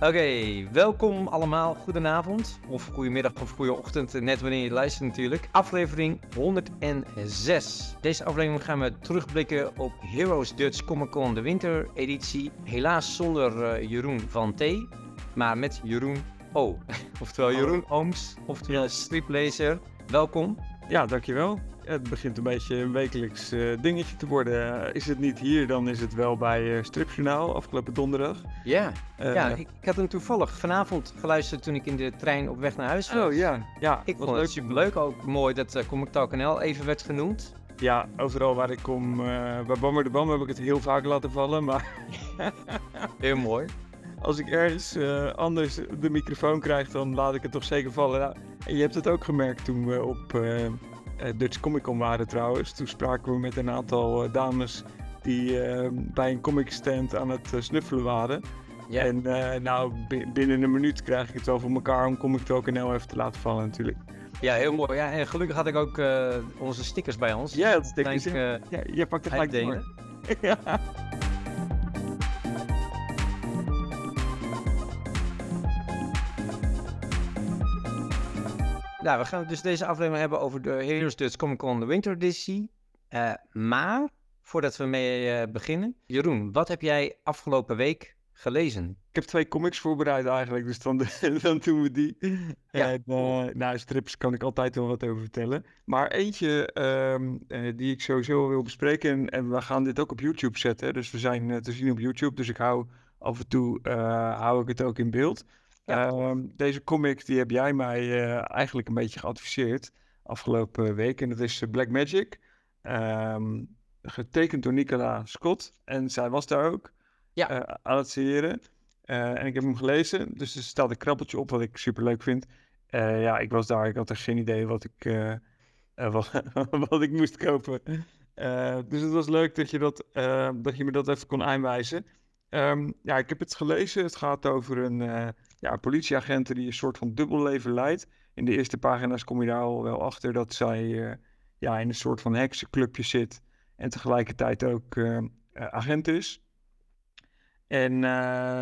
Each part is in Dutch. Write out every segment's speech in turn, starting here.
Oké, welkom allemaal. Goedenavond, of goedemiddag of goede ochtend, net wanneer je luistert natuurlijk. Aflevering 106. Deze aflevering gaan we terugblikken op Heroes Dutch Comic Con de wintereditie. Helaas zonder uh, Jeroen van T, maar met Jeroen O. Oftewel Jeroen Ooms, oftewel striplezer. Welkom. Ja, dankjewel. Het begint een beetje een wekelijks uh, dingetje te worden. is het niet hier, dan is het wel bij uh, Stripjournaal afgelopen donderdag. Ja, uh, ja ik, ik, had hem toevallig vanavond geluisterd toen ik in de trein op weg naar huis was. Oh ja, ja. Ik vond het superleuk. Ook mooi dat uh, Comic Talk NL even werd genoemd. Ja, overal waar ik kom, bij Bammer de Bam heb ik het heel vaak laten vallen, maar... heel mooi. Als ik ergens anders de microfoon krijg, dan laat ik het toch zeker vallen. Nou, en je hebt het ook gemerkt toen we op uh, Dutch Comic Con waren trouwens. Toen spraken we met een aantal uh, dames die uh, bij een comic stand aan het snuffelen waren. Ja. En nou, binnen een minuut krijg ik het wel voor elkaar om Comic Talk NL even te laten vallen natuurlijk. Ja, heel mooi. Ja, en gelukkig had ik ook onze stickers bij ons. Ja, dat stickers. Denk, ja. ja, je pakt er gelijk dingen. ja. Nou, we gaan dus deze aflevering hebben over de Heroes Dutch Comic Con de Winter Edition. Uh, maar, voordat we mee uh, beginnen, Jeroen, wat heb jij afgelopen week gelezen? Ik heb twee comics voorbereid eigenlijk, dus dan, dan doen we die. Ja. En, uh, nou, strips kan ik altijd wel wat over vertellen. Maar eentje um, die ik sowieso wil bespreken, en, en, we gaan dit ook op YouTube zetten. Dus we zijn te zien op YouTube, dus ik hou af en toe hou ik het ook in beeld. Ehm, deze comic die heb jij mij uh, eigenlijk een beetje geadviseerd afgelopen week. En dat is eh, Black Magic. Um, getekend door Nicola Scott. En zij was daar ook ja. uh, aan het signeren. en ik heb hem gelezen. Dus er staat een krabbeltje op wat ik super leuk vind. ja, ik was daar. Ik had echt geen idee wat ik, wat, wat, ik moest kopen. dus het was leuk dat je, dat, dat je me dat even kon aanwijzen. Um, ja, ik heb het gelezen. Het gaat over een ja, politieagenten die een soort van dubbel leven leidt. In de eerste pagina's kom je daar al wel achter dat zij uh, ja, in een soort van heksenclubje zit en tegelijkertijd ook uh, agent is. En uh,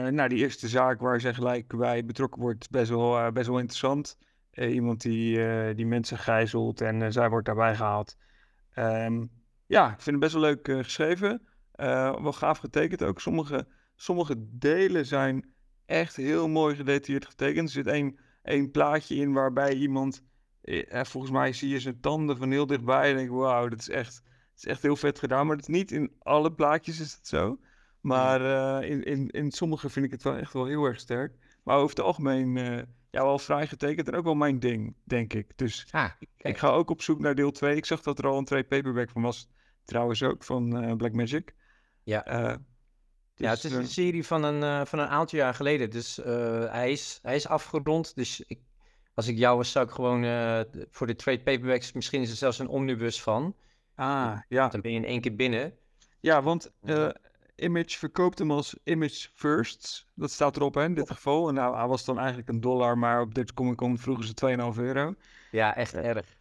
nou, die eerste zaak waar zij gelijk bij betrokken wordt, best wel, best wel interessant. iemand die, die mensen gijzelt en zij wordt daarbij gehaald. Um, ja, ik vind het best wel leuk geschreven. wel gaaf getekend ook. Sommige, sommige delen zijn echt heel mooi gedetailleerd getekend. Er zit één, één plaatje in waarbij iemand, eh, volgens mij zie je zijn tanden van heel dichtbij en denk wauw, dat is echt, dat is echt heel vet gedaan. Maar het is niet in alle plaatjes is het zo. Maar uh, in, in, in sommige vind ik het wel echt wel heel erg sterk. Maar over het algemeen uh, ja, wel vrij getekend en ook wel mijn ding, denk ik. Dus ah, ik ga ook op zoek naar deel 2. Ik zag dat er al een trade paperback van was, trouwens ook, van uh, Black Magic. Ja ja, het is een serie van een, uh, van een aantal jaar geleden. Dus uh, hij, is, hij is afgerond. Dus ik, als ik jou was, zou ik gewoon uh, voor de trade paperbacks... Misschien is er zelfs een omnibus van. Ah, ja. Dan ben je in één keer binnen. Ja, want Image verkoopt hem als Image First. Dat staat erop hè, in dit geval. En nou, hij was dan eigenlijk een dollar, maar op Dutch Comic Con vroegen ze 2,5 euro. Ja, echt erg.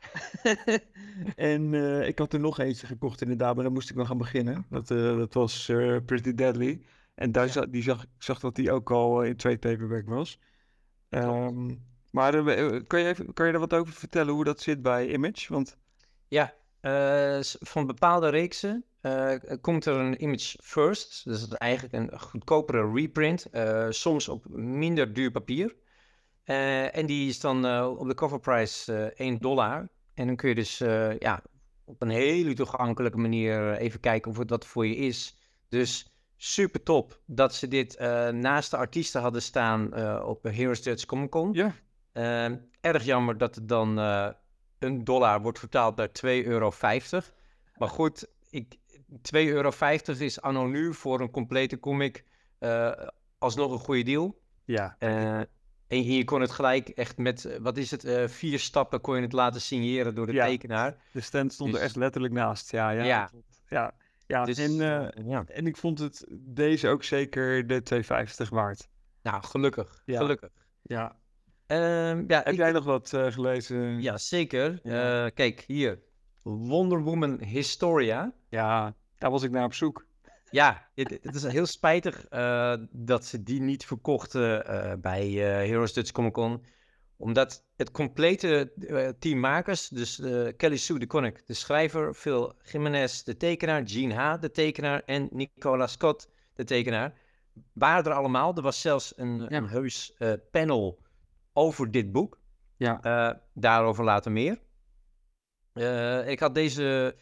en uh, ik had er nog eentje gekocht inderdaad, maar dan moest ik nog gaan beginnen. Dat, uh, dat was uh, Pretty Deadly. En daar ja. die zag, ik zag dat die ook al in twee paperback was. Um, maar kan, je even, kan je er wat over vertellen hoe dat zit bij Image? Want... Ja, van bepaalde reeksen komt er een Image First. Dus dat is eigenlijk een goedkopere reprint. soms op minder duur papier. Uh, en die is dan uh, op de coverprice uh, 1 dollar. En dan kun je dus ja, op een hele toegankelijke manier even kijken of het wat voor je is. Dus super top dat ze dit naast de artiesten hadden staan op Heroes Dutch Comic Con. Ja. erg jammer dat het dan een dollar wordt vertaald naar 2,50 euro. Maar goed, ik, 2,50 euro is anno nu voor een complete comic alsnog een goede deal. Ja. En hier kon het gelijk echt met, eh, wat is het, uh, vier stappen kon je het laten signeren door de tekenaar. De stand stond er dus echt letterlijk naast, ja. Ja, ja. ja. ja. Dus, en, uh, ja. en ik vond het deze ook zeker de 250 waard. Nou, gelukkig, gelukkig. Ja. Um, ja Heb jij nog wat gelezen? Ja, zeker. kijk, hier. Wonder Woman Historia. Ja, daar was ik naar op zoek. Ja, het, het is heel spijtig uh, dat ze die niet verkochten uh, bij uh, Heroes Dutch Comic Con. Omdat het complete team makers, dus Kelly Sue de Connick, de schrijver, Phil Jimenez, de tekenaar, Gene H, de tekenaar en Nicola Scott, de tekenaar, waren er allemaal. Er was zelfs een, ja. een heus panel over dit boek. Ja. daarover later meer. ik had deze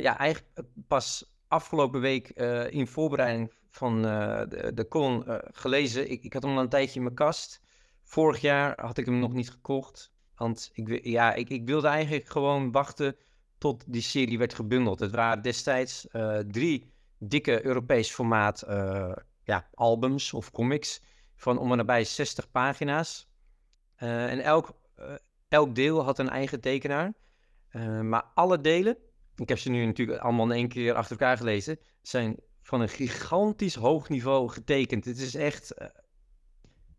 ja, eigenlijk pas afgelopen week uh, in voorbereiding van uh, de, de uh, gelezen. Ik, ik, had hem al een tijdje in mijn kast. Vorig jaar had ik hem nog niet gekocht. Want ik, ja, ik, ik wilde eigenlijk gewoon wachten tot die serie werd gebundeld. Het waren destijds drie dikke Europees formaat ja, albums of comics van om en nabij 60 pagina's. en elk, elk deel had een eigen tekenaar. maar alle delen ik heb ze nu natuurlijk allemaal in één keer achter elkaar gelezen, zijn van een gigantisch hoog niveau getekend. Het is echt, uh,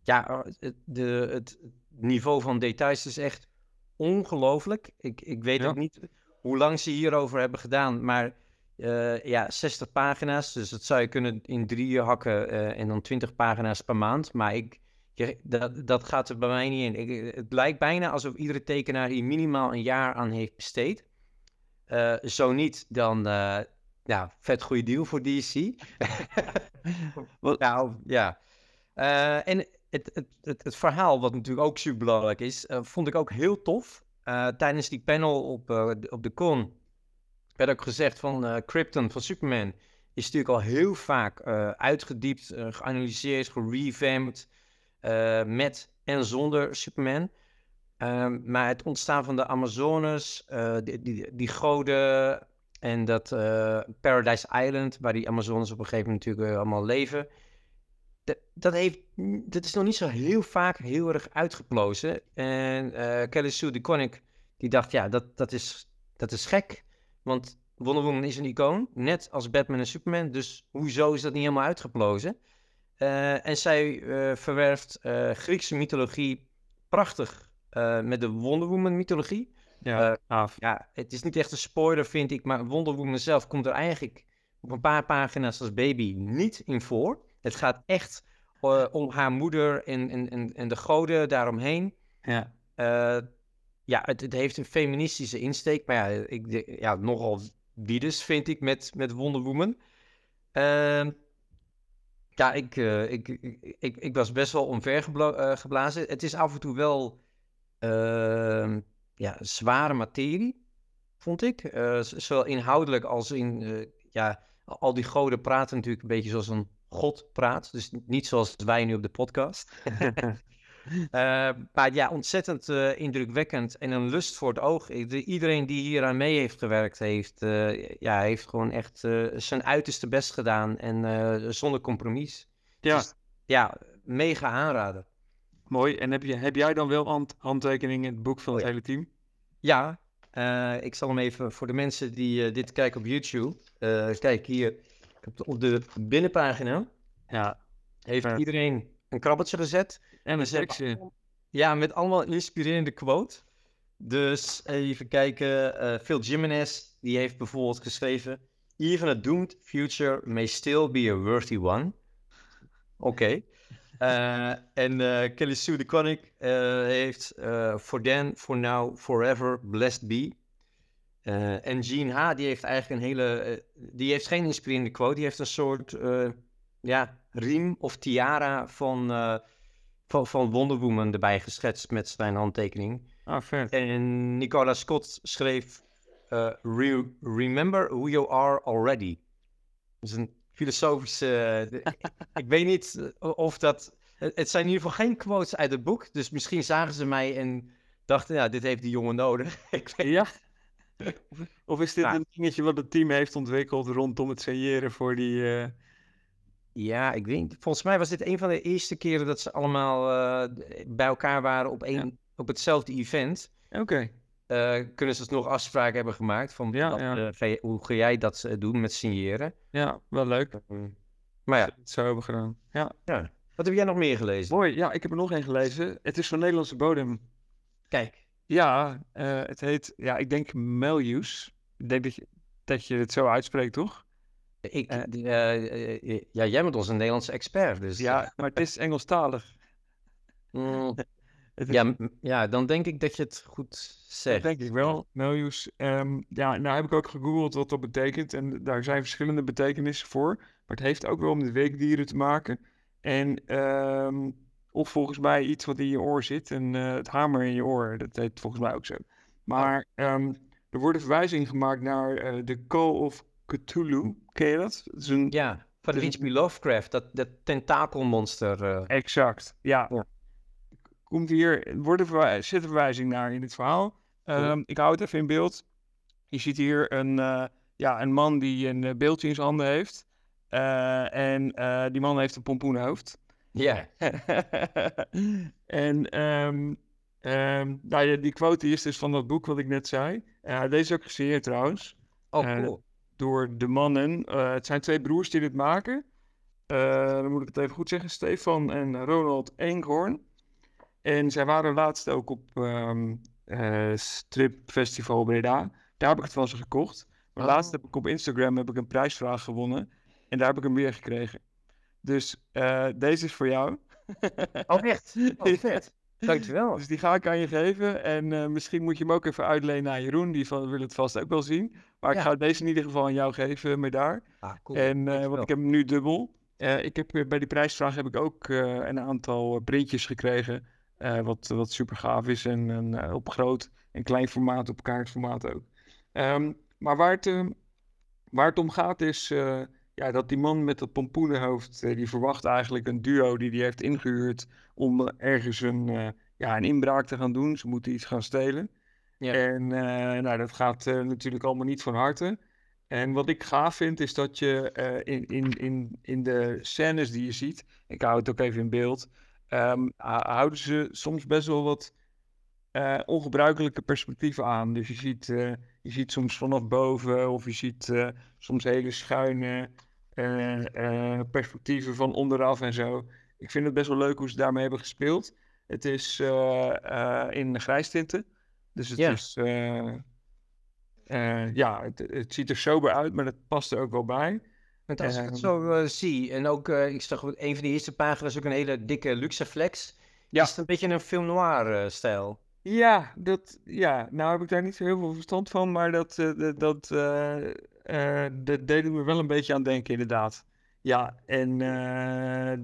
ja, het, de, het niveau van details is echt ongelooflijk. Ik, ik weet ook niet hoe lang ze hierover hebben gedaan, maar uh, ja, 60 pagina's, dus dat zou je kunnen in drieën hakken uh, en dan 20 pagina's per maand. Maar ik, dat, dat gaat er bij mij niet in. Ik, het lijkt bijna alsof iedere tekenaar hier minimaal een jaar aan heeft besteed. Uh, zo niet, dan uh, ja, vet goede deal voor DC. nou, ja. Uh, en het, het, het, het, verhaal, wat natuurlijk ook super belangrijk is, vond ik ook heel tof. tijdens die panel op, op de con werd ook gezegd van Krypton van Superman is natuurlijk al heel vaak uitgediept, geanalyseerd, gerevamped met en zonder Superman. Um, maar het ontstaan van de Amazones, uh, die, die, die, goden en dat uh, Paradise Island, waar die Amazones op een gegeven moment natuurlijk uh, allemaal leven. Dat, heeft, is nog niet zo heel vaak heel erg uitgeplozen. En Kelly Sue de Connick, die dacht, ja, dat, dat, is, dat is gek. Want Wonder Woman is een icoon, net als Batman en Superman. Dus hoezo is dat niet helemaal uitgeplozen? en zij verwerft Griekse mythologie prachtig uh, met de Wonder Woman mythologie. Ja, uh, ja, het is niet echt een spoiler, vind ik, maar Wonder Woman zelf komt er eigenlijk op een paar pagina's als baby niet in voor. Het gaat echt uh, om haar moeder en, en, en, en de goden daaromheen. Ja, ja het, het, heeft een feministische insteek, maar ja, ik, ja nogal wiedes vind ik met, met Wonder Woman. Ehm, ja, ik, ik, ik, ik, was best wel omvergeblazen. Het is af en toe wel ja, zware materie, vond ik. Uh, zowel inhoudelijk als in, uh, ja, al die goden praten natuurlijk een beetje zoals een god praat. Dus niet zoals wij nu op de podcast. Uh, maar ja, ontzettend uh, indrukwekkend en een lust voor het oog. Iedereen die hier aan mee heeft gewerkt, heeft, uh, ja, heeft gewoon echt zijn uiterste best gedaan en zonder compromis. Ja. Dus, ja, mega aanraden. Mooi. En heb, je, heb jij dan wel hand, handtekeningen in het boek van het oh hele team? Ja, uh, ik zal hem even voor de mensen die uh, dit kijken op YouTube. Uh, kijk hier, op de binnenpagina ja. heeft iedereen een krabbeltje gezet. En een seksje. Ja, met allemaal inspirerende quote. Dus even kijken, Phil Jimenez, die heeft bijvoorbeeld geschreven... Even a doomed future may still be a worthy one. Oké. Okay. Uh, en uh, Kelly Sue de Connick uh, heeft For Then, For Now, Forever, Blessed Be. en Jean H. die heeft eigenlijk een hele... die heeft geen inspirerende quote. Die heeft een soort ja, riem of tiara van, van, van Wonder Woman erbij geschetst met zijn handtekening. Ah, vet. En Nicola Scott schreef... Re remember who you are already. Dat is een filosofische. ik weet niet eh, of dat. Het zijn in ieder geval geen quotes uit het boek. Dus misschien zagen ze mij en dachten, ja, dit heeft die jongen nodig. ik weet... Ja. Of is dit een dingetje wat het team heeft ontwikkeld rondom het signeren voor die. Uh... Ja, ik weet Volgens mij was dit een van de eerste keren dat ze allemaal uh, bij elkaar waren op, één, op hetzelfde event. Oké. Uh, kunnen ze dus nog afspraken hebben gemaakt van ja, dat, uh, hoe ga jij dat uh, doen met signeren? Ja, wel leuk. maar ja. Zo hebben gedaan. Ja. ja. Wat heb jij nog meer gelezen? Mooi, ja, ik heb er nog één gelezen. Het is van Nederlandse bodem. Kijk. Ja, het heet, ja, ik denk Melius. Ik denk dat je, dat je het zo uitspreekt, toch? Ik, Eh. eh, eh, ja, jij bent onze Nederlandse expert, dus... Ja, maar het is Engelstalig. mm, Het is- ja, ja, dan denk ik dat je het goed Dat zegt. denk ik wel, Melius. Ehm, ja, nou heb ik ook gegoogeld wat dat betekent. En daar zijn verschillende betekenissen voor. Maar het heeft ook wel met weekdieren te maken. En, ehm, of volgens mij iets wat in je oor zit. En eh, het hamer in je oor, dat heet volgens mij ook zo. Maar ehm, er wordt een verwijzing gemaakt naar eh, de Call of Cthulhu. Ken je dat? Dat is een... Ja, van H.P. Lovecraft, dat, dat tentakelmonster. eh. Exact, ja. Ja. Komt hier, er wordt verwij- zit een verwijzing naar in dit verhaal. Ehm, ik hou het even in beeld. Je ziet hier een, eh, ja, een man die een eh, beeldje in zijn handen heeft. Eh, en die man heeft een pompoenhoofd. Ja, en ehm, ehm, nou die quote is dus van dat boek wat ik net zei. Deze is ook gesigneerd trouwens oh cool. door de mannen. Het zijn twee broers die dit maken. Dan moet ik het even goed zeggen. Stefan en Ronald Eenhoorn. En zij waren laatst ook op ehm eh, Strip Festival Breda. Daar heb ik het van ze gekocht. Maar Oh. laatst heb ik op Instagram heb ik een prijsvraag gewonnen. En daar heb ik hem weer gekregen. Dus eh, deze is voor jou. Oh echt? Oh vet. Dankjewel. Dus die ga ik aan je geven. En eh, misschien moet je hem ook even uitlenen aan Jeroen. Die van, wil het vast ook wel zien. Maar ik ga deze in ieder geval aan jou geven, met daar. Ah, cool. En want Dankjewel. ik heb hem nu dubbel. Ik heb, bij die prijsvraag heb ik ook een aantal printjes gekregen. Eh, wat, wat super gaaf is. En, en eh, op groot en klein formaat, op kaartformaat ook. Ehm, maar waar het, eh, waar het om gaat is eh, ja, dat die man met dat pompoenenhoofd... die verwacht eigenlijk een duo die hij heeft ingehuurd... om ergens een, ja, een inbraak te gaan doen. Ze moeten iets gaan stelen. Ja. En nou, dat gaat natuurlijk allemaal niet van harte. En wat ik gaaf vind, is dat je in, in, in, in de scènes die je ziet, ik hou het ook even in beeld, ehm, hou- houden ze soms best wel wat eh, ongebruikelijke perspectieven aan. Dus je ziet, eh, je ziet soms vanaf boven, of je ziet eh, soms hele schuine perspectieven van onderaf en zo. Ik vind het best wel leuk hoe ze daarmee hebben gespeeld. Het is in grijstinten. Dus het is. ja, het, het ziet er sober uit, maar dat past er ook wel bij. Want als ik het zo eh, zie, en ook, eh, ik zag een van de eerste pagina's ook een hele dikke luxe flex. Ja. Is het een beetje een film noir eh, stijl? Ja, dat, ja, nou heb ik daar niet zo heel veel verstand van, maar dat, dat, dat, dat deed me wel een beetje aan denken, inderdaad. Ja, en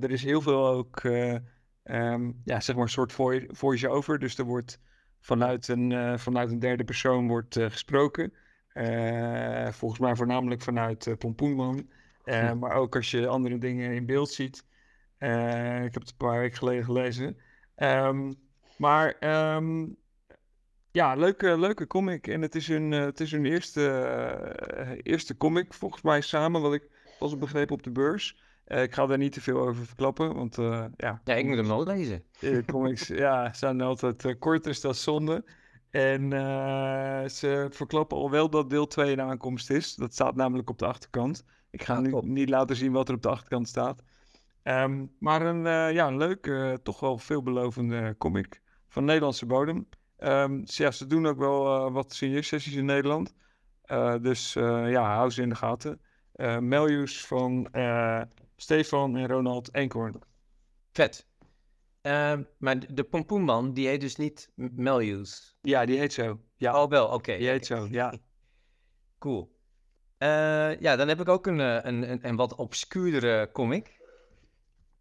er is heel veel ook, eh, ehm, ja, zeg maar een soort voice- voice-over. Dus er wordt vanuit een, vanuit een derde persoon wordt gesproken. Volgens mij voornamelijk vanuit Pompoenman. Eh, Hm. Maar ook als je andere dingen in beeld ziet. Eh, ik heb het een paar weken geleden gelezen. Ehm, maar ehm, ja, leuke, leuke comic. En het is hun, eh, het is hun eerste, eerste comic, volgens mij samen, wat ik pas heb begrepen op de beurs. Ik ga daar niet te veel over verklappen, want ja, Ja, ik moet hem wel lezen. eh, comics ja, zijn altijd eh, kort, dus dat is zonde. En eh, ze verklappen al wel dat deel 2 in aankomst is. Dat staat namelijk op de achterkant. Ik ga Ah, nu top. niet laten zien wat er op de achterkant staat. Ehm, maar een, eh, ja, een leuke, eh, toch wel veelbelovende comic van Nederlandse bodem. Ehm, ze- ja, ze doen ook wel wat signeersessies in Nederland. Dus ja, hou ze in de gaten. Eh Melius van Stefan en Ronald Eenkhoorn. Vet. Ehm, maar de, pompoenman, die heet dus niet Melius. Ja, die heet zo. Ja, Oh, wel, oké. die heet zo, ja. Cool. Eh, ja, dan heb ik ook een, eh, een, een, een wat obscuurdere comic.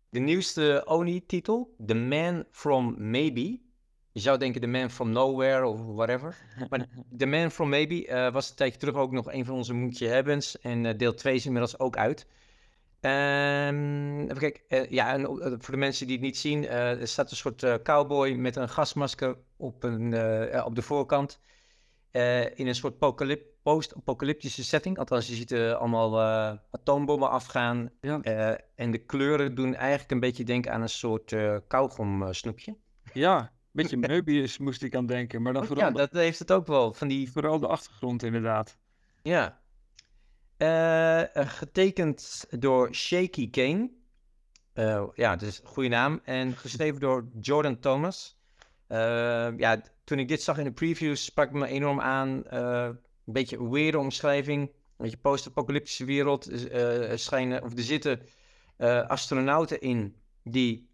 De nieuwste Oni-titel, The Man From Maybe. Je zou denken The Man From Nowhere of whatever. Maar The Man From Maybe eh, was een tijdje terug ook nog een van onze Moetje Hebbens. En deel 2 is inmiddels ook uit. Ehm even kijken. eh, ja, en eh, voor de mensen die het niet zien. eh, er staat een soort cowboy met een gasmasker op, een, op de voorkant. in een soort apocalyp- post-apocalyptische setting. Althans, je ziet eh, allemaal atoombommen afgaan. Ja. en de kleuren doen eigenlijk een beetje denken aan een soort eh kauwgom eh, snoepje. Ja, beetje Möbius moest ik aan denken, maar dan vooral, Oh, Ja, dat heeft het ook wel. Van die vooral de achtergrond inderdaad. Ja. Eh, eh, getekend door Shaky Kane. Eh, ja, dus goede naam. En geschreven door Jordan Thomas. Ja, toen ik dit zag in de previews sprak me enorm aan. een beetje een weirde omschrijving. Weet je, post-apocalyptische wereld uh, schijnen, of er zitten uh, astronauten in die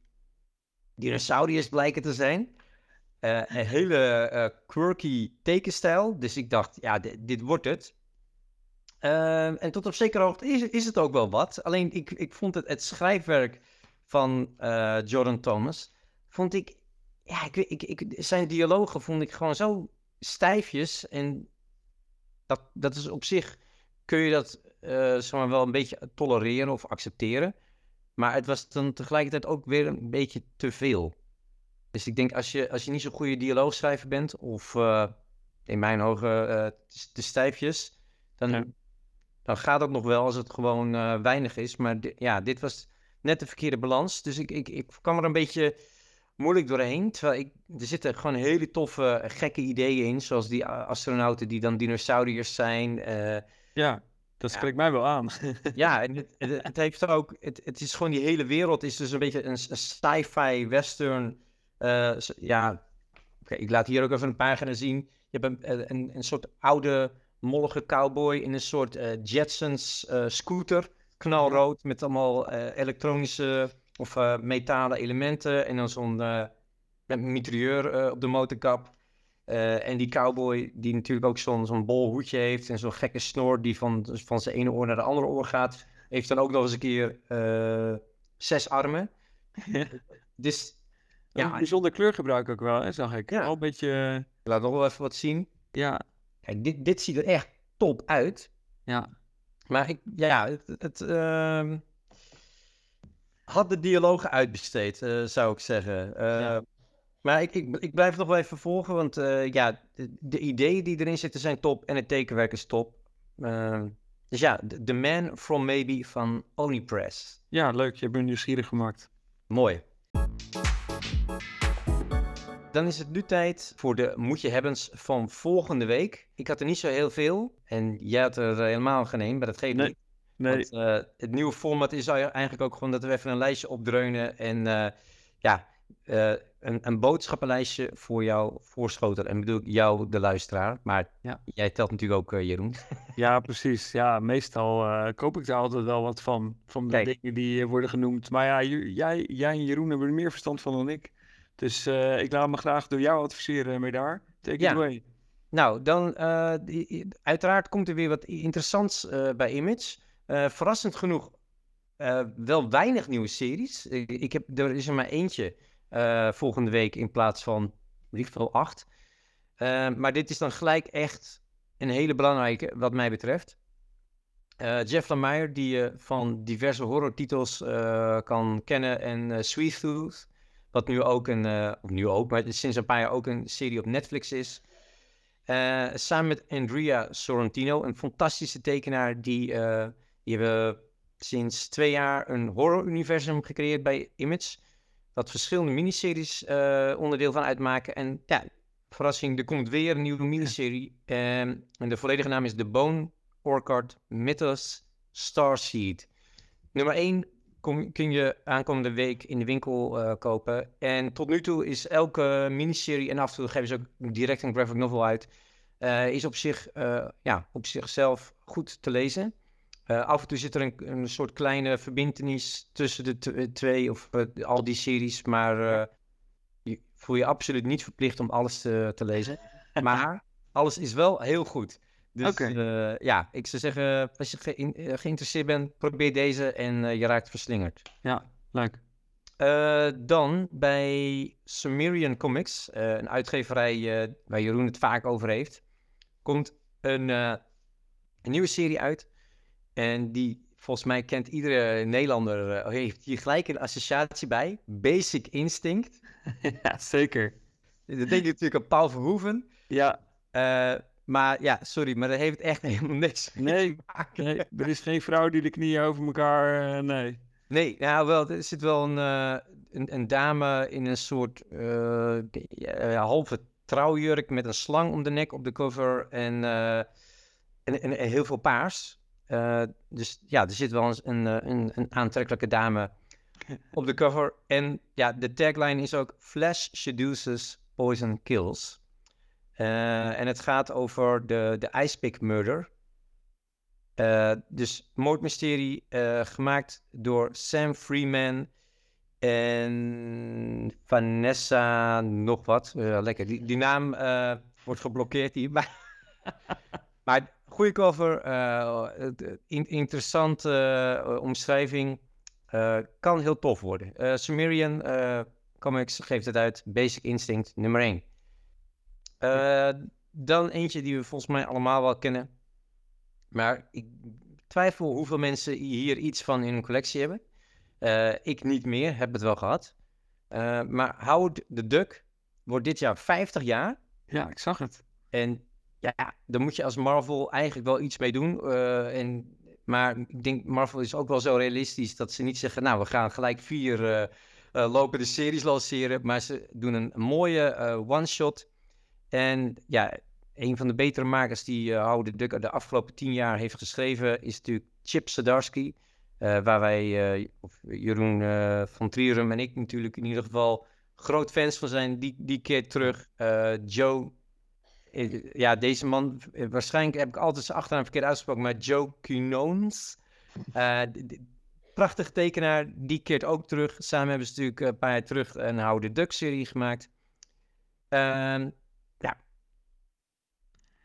dinosauriërs blijken te zijn. Uh, een hele quirky tekenstijl. Dus ik dacht, ja, dit wordt het. Ehm, en tot op zekere hoogte is, is het ook wel wat. Alleen ik, ik vond het, het schrijfwerk van Jordan Thomas, vond ik, ja, ik, ik, ik, zijn dialogen vond ik gewoon zo stijfjes. En dat, dat is op zich, kun je dat uh, zeg maar wel een beetje tolereren of accepteren. Maar het was dan tegelijkertijd ook weer een beetje te veel. Dus ik denk, als je, als je niet zo'n goede dialoogschrijver bent, of uh, in mijn ogen te stijfjes, dan. Dan gaat het nog wel als het gewoon weinig is. Maar ja, dit was net de verkeerde balans. Dus ik, ik, ik kwam er een beetje moeilijk doorheen. Terwijl ik, er zitten gewoon hele toffe, gekke ideeën in. Zoals die astronauten die dan dinosauriërs zijn. Uh, ja, dat spreekt ja. mij wel aan. ja, en het, het, het, heeft ook... Het, het is gewoon die hele wereld is dus een beetje een, een sci-fi western... Uh, ja, okay, ik laat hier ook even een pagina zien. Je hebt een, een, een soort oude, mollige cowboy in een soort uh, Jetsons scooter. Knalrood, met allemaal elektronische of metalen elementen en dan zo'n mitrailleur op de motorkap. en die cowboy die natuurlijk ook zo'n zo'n bol hoedje heeft en zo'n gekke snor die van, van zijn ene oor naar de andere oor gaat. Heeft dan ook nog eens een keer zes armen. dus ja, een bijzonder kleurgebruik ook wel, hè, zag ik. Ja. Al een beetje... Ik laat nog wel even wat zien. Ja. Kijk, dit, dit ziet er echt top uit. Ja. Maar ik, ja, het, het uh, had de dialogen uitbesteed, uh, zou ik zeggen. Uh, ja. Maar ik, ik, ik blijf nog wel even volgen, want uh, ja, de, de, ideeën die erin zitten zijn top en het tekenwerk is top. dus ja, The Man From Maybe van Onipress. Ja, leuk. Je hebt me nieuwsgierig gemaakt. Mooi. Dan is het nu tijd voor de moet je hebbens van volgende week. Ik had er niet zo heel veel en jij had er helemaal geen een, maar dat geeft nee. niet. Nee. Want, uh, het nieuwe format is eigenlijk ook gewoon dat we even een lijstje opdreunen en uh, ja, uh, een, een boodschappenlijstje voor jou voorschoten. En bedoel ik jou, de luisteraar, maar ja. jij telt natuurlijk ook, Jeroen. Ja, precies. Ja, meestal koop ik daar altijd wel wat van, van de Kijk. dingen die worden genoemd. Maar ja, jij, jij en Jeroen hebben er meer verstand van dan ik. Dus ik laat me graag door jou adviseren, mee daar. Take ja. it away. Nou, dan die, uiteraard komt er weer wat interessants bij Image. Verrassend genoeg wel weinig nieuwe series. Ik, ik, heb, er is er maar eentje volgende week in plaats van liefst wel acht. maar dit is dan gelijk echt een hele belangrijke wat mij betreft. Jeff Lemire, die je van diverse horrortitels kan kennen. En Sweet Tooth, wat nu ook een, of nu ook, maar sinds een paar jaar ook een serie op Netflix is. samen met Andrea Sorrentino, een fantastische tekenaar die die hebben sinds twee jaar een horror-universum gecreëerd bij Image. Wat verschillende miniseries uh, onderdeel van uitmaken. En ja, verrassing, er komt weer een nieuwe miniserie. Um, en de volledige naam is The Bone Orchard Mythos Starseed. Nummer 1 kom, kun je aankomende week in de winkel uh, kopen. En tot nu toe is elke miniserie, en af en toe geven ze ook direct een graphic novel uit, uh, is op, zich, ja, op zichzelf goed te lezen. Af en toe zit er een, een soort kleine verbindenis tussen de twee of al die series, maar je voel je absoluut niet verplicht om alles te, te lezen. maar alles is wel heel goed. Dus okay. ja, ik zou zeggen, als je ge geïnteresseerd bent, probeer deze en je raakt verslingerd. Ja, leuk. dan bij Sumerian Comics, een uitgeverij waar Jeroen het vaak over heeft, komt een, een nieuwe serie uit. En die, volgens mij kent iedere Nederlander, uh, heeft hier gelijk een associatie bij. Basic Instinct. ja, zeker. Dat denk je natuurlijk aan Paul Verhoeven. Ja. Uh, maar ja, sorry, maar dat heeft echt helemaal niks nee, nee, er is geen vrouw die de knieën over elkaar, uh, nee. Nee, nou wel, er zit wel een, een, een, dame in een soort halve trouwjurk met een slang om de nek op de cover en, en, en, en heel veel paars. Dus ja, er zit wel een, een, een, aantrekkelijke dame op de cover. En ja, de tagline is ook Flash seduces, poison kills. Uh, en het gaat over de, de Icepick murder. Uh, dus Moordmysterie, uh, gemaakt door Sam Freeman en Vanessa nog wat. Lekker, die, die naam wordt geblokkeerd hier. Maar, maar goede cover, in, interessante omschrijving, kan heel tof worden. Sumerian Comics geeft het uit, Basic Instinct nummer 1. Dan eentje die we volgens mij allemaal wel kennen. Maar ik twijfel hoeveel mensen hier iets van in hun collectie hebben. Uh, ik niet meer, heb het wel gehad. Uh, maar Howard the Duck wordt dit jaar 50 jaar. Ja, ik zag het. En ja, daar moet je als Marvel eigenlijk wel iets mee doen. Uh, en, maar ik denk, Marvel is ook wel zo realistisch dat ze niet zeggen... nou, we gaan gelijk vier lopende series lanceren. Maar ze doen een mooie one-shot. En ja, een van de betere makers die uh, Howard Duck de afgelopen tien jaar heeft geschreven, is natuurlijk Chip Zdarsky. Uh, waar wij, uh, of Jeroen van Trierum en ik natuurlijk in ieder geval groot fans van zijn. Die, die keer terug. Joe, ja, deze man, waarschijnlijk heb ik altijd zijn achternaam verkeerd uitgesproken, maar Joe Quinones. prachtig tekenaar, die keert ook terug. Samen hebben ze natuurlijk een paar jaar terug een Howard Duck serie gemaakt.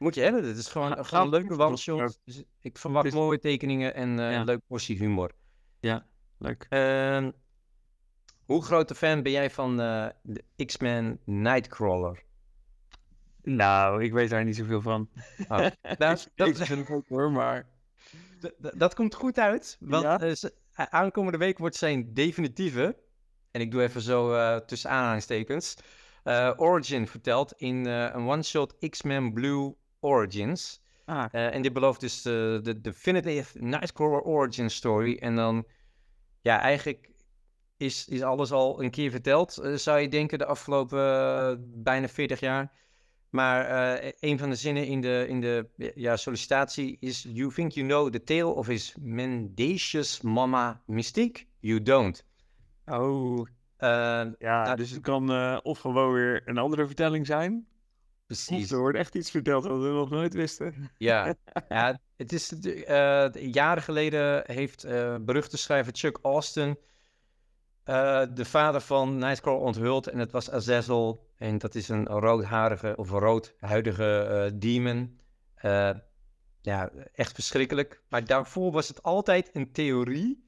Ehm, moet je hebben. Het is gewoon, gewoon een leuke one-shot. Dus ik verwacht is... mooie tekeningen en uh, een leuke portie humor. Ja, leuk. Uh, hoe grote fan ben jij van uh, de X-Men Nightcrawler? Nou, ik weet daar niet zoveel van. Oh. nou, dat, ik vind ook hoor, maar... Dat komt goed uit, want ja? uh, aankomende week wordt zijn definitieve, en ik doe even zo tussen aanhalingstekens, Origin verteld in een one-shot X-Men Blue Origins. Ah. Uh, en dit belooft dus de, de Definitive Nightcrawler Origin Story. En dan, ja, eigenlijk is, is alles al een keer verteld, uh, zou je denken, de afgelopen bijna 40 jaar. Maar een van de zinnen in de, in de ja, sollicitatie is: You think you know the tale of his mendacious mama Mystique? You don't. Oh. ja, nou, dus het kan of gewoon weer een andere vertelling zijn. Precies. er wordt echt iets verteld wat we nog nooit wisten. Ja, ja het is uh, jaren geleden heeft uh, beruchte schrijver Chuck Austin uh, de vader van Nightcrawler onthuld en het was Azazel en dat is een roodharige of roodhuidige demon. ja, echt verschrikkelijk. Maar daarvoor was het altijd een theorie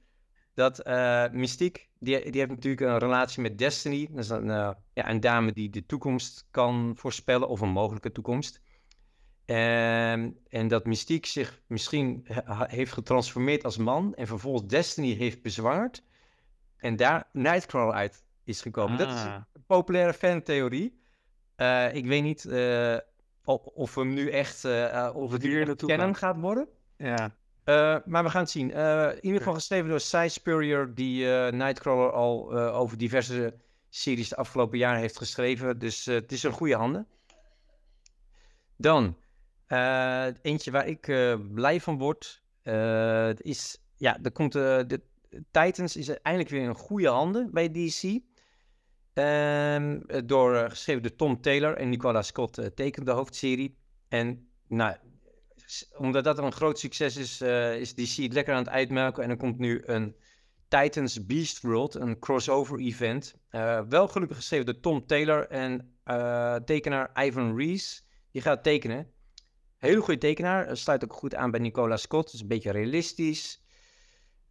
dat uh, Mystique, die, die heeft natuurlijk een relatie met Destiny. Dat is een, uh, ja, een dame die de toekomst kan voorspellen, of een mogelijke toekomst. En, en dat Mystique zich misschien heeft getransformeerd als man en vervolgens Destiny heeft bezwangerd. En daar Nightcrawler uit is gekomen. Dat is ah. een populaire fantheorie. Uh, ik weet niet of we hem nu echt, of het hier kennen gaat worden. Ja. Uh, maar we gaan het zien. Uh, in ieder geval geschreven door Cy Spurrier, die uh, Nightcrawler al over diverse series de afgelopen jaren heeft geschreven. Dus het is een goede handen. Dan, eentje waar ik blij van word, is, ja, er komt, de Titans is eindelijk weer in goede handen bij DC. Ehm, door, geschreven door Tom Taylor en Nicola Scott tekent de hoofdserie. En nou, omdat dat een groot succes is, uh, is DC lekker aan het uitmelken. En er komt nu een Titans Beast World, een crossover event. Uh, wel gelukkig geschreven door Tom Taylor en uh, tekenaar Ivan Reese. Die gaat tekenen. Hele goede tekenaar. Sluit ook goed aan bij Nicola Scott. is een beetje realistisch.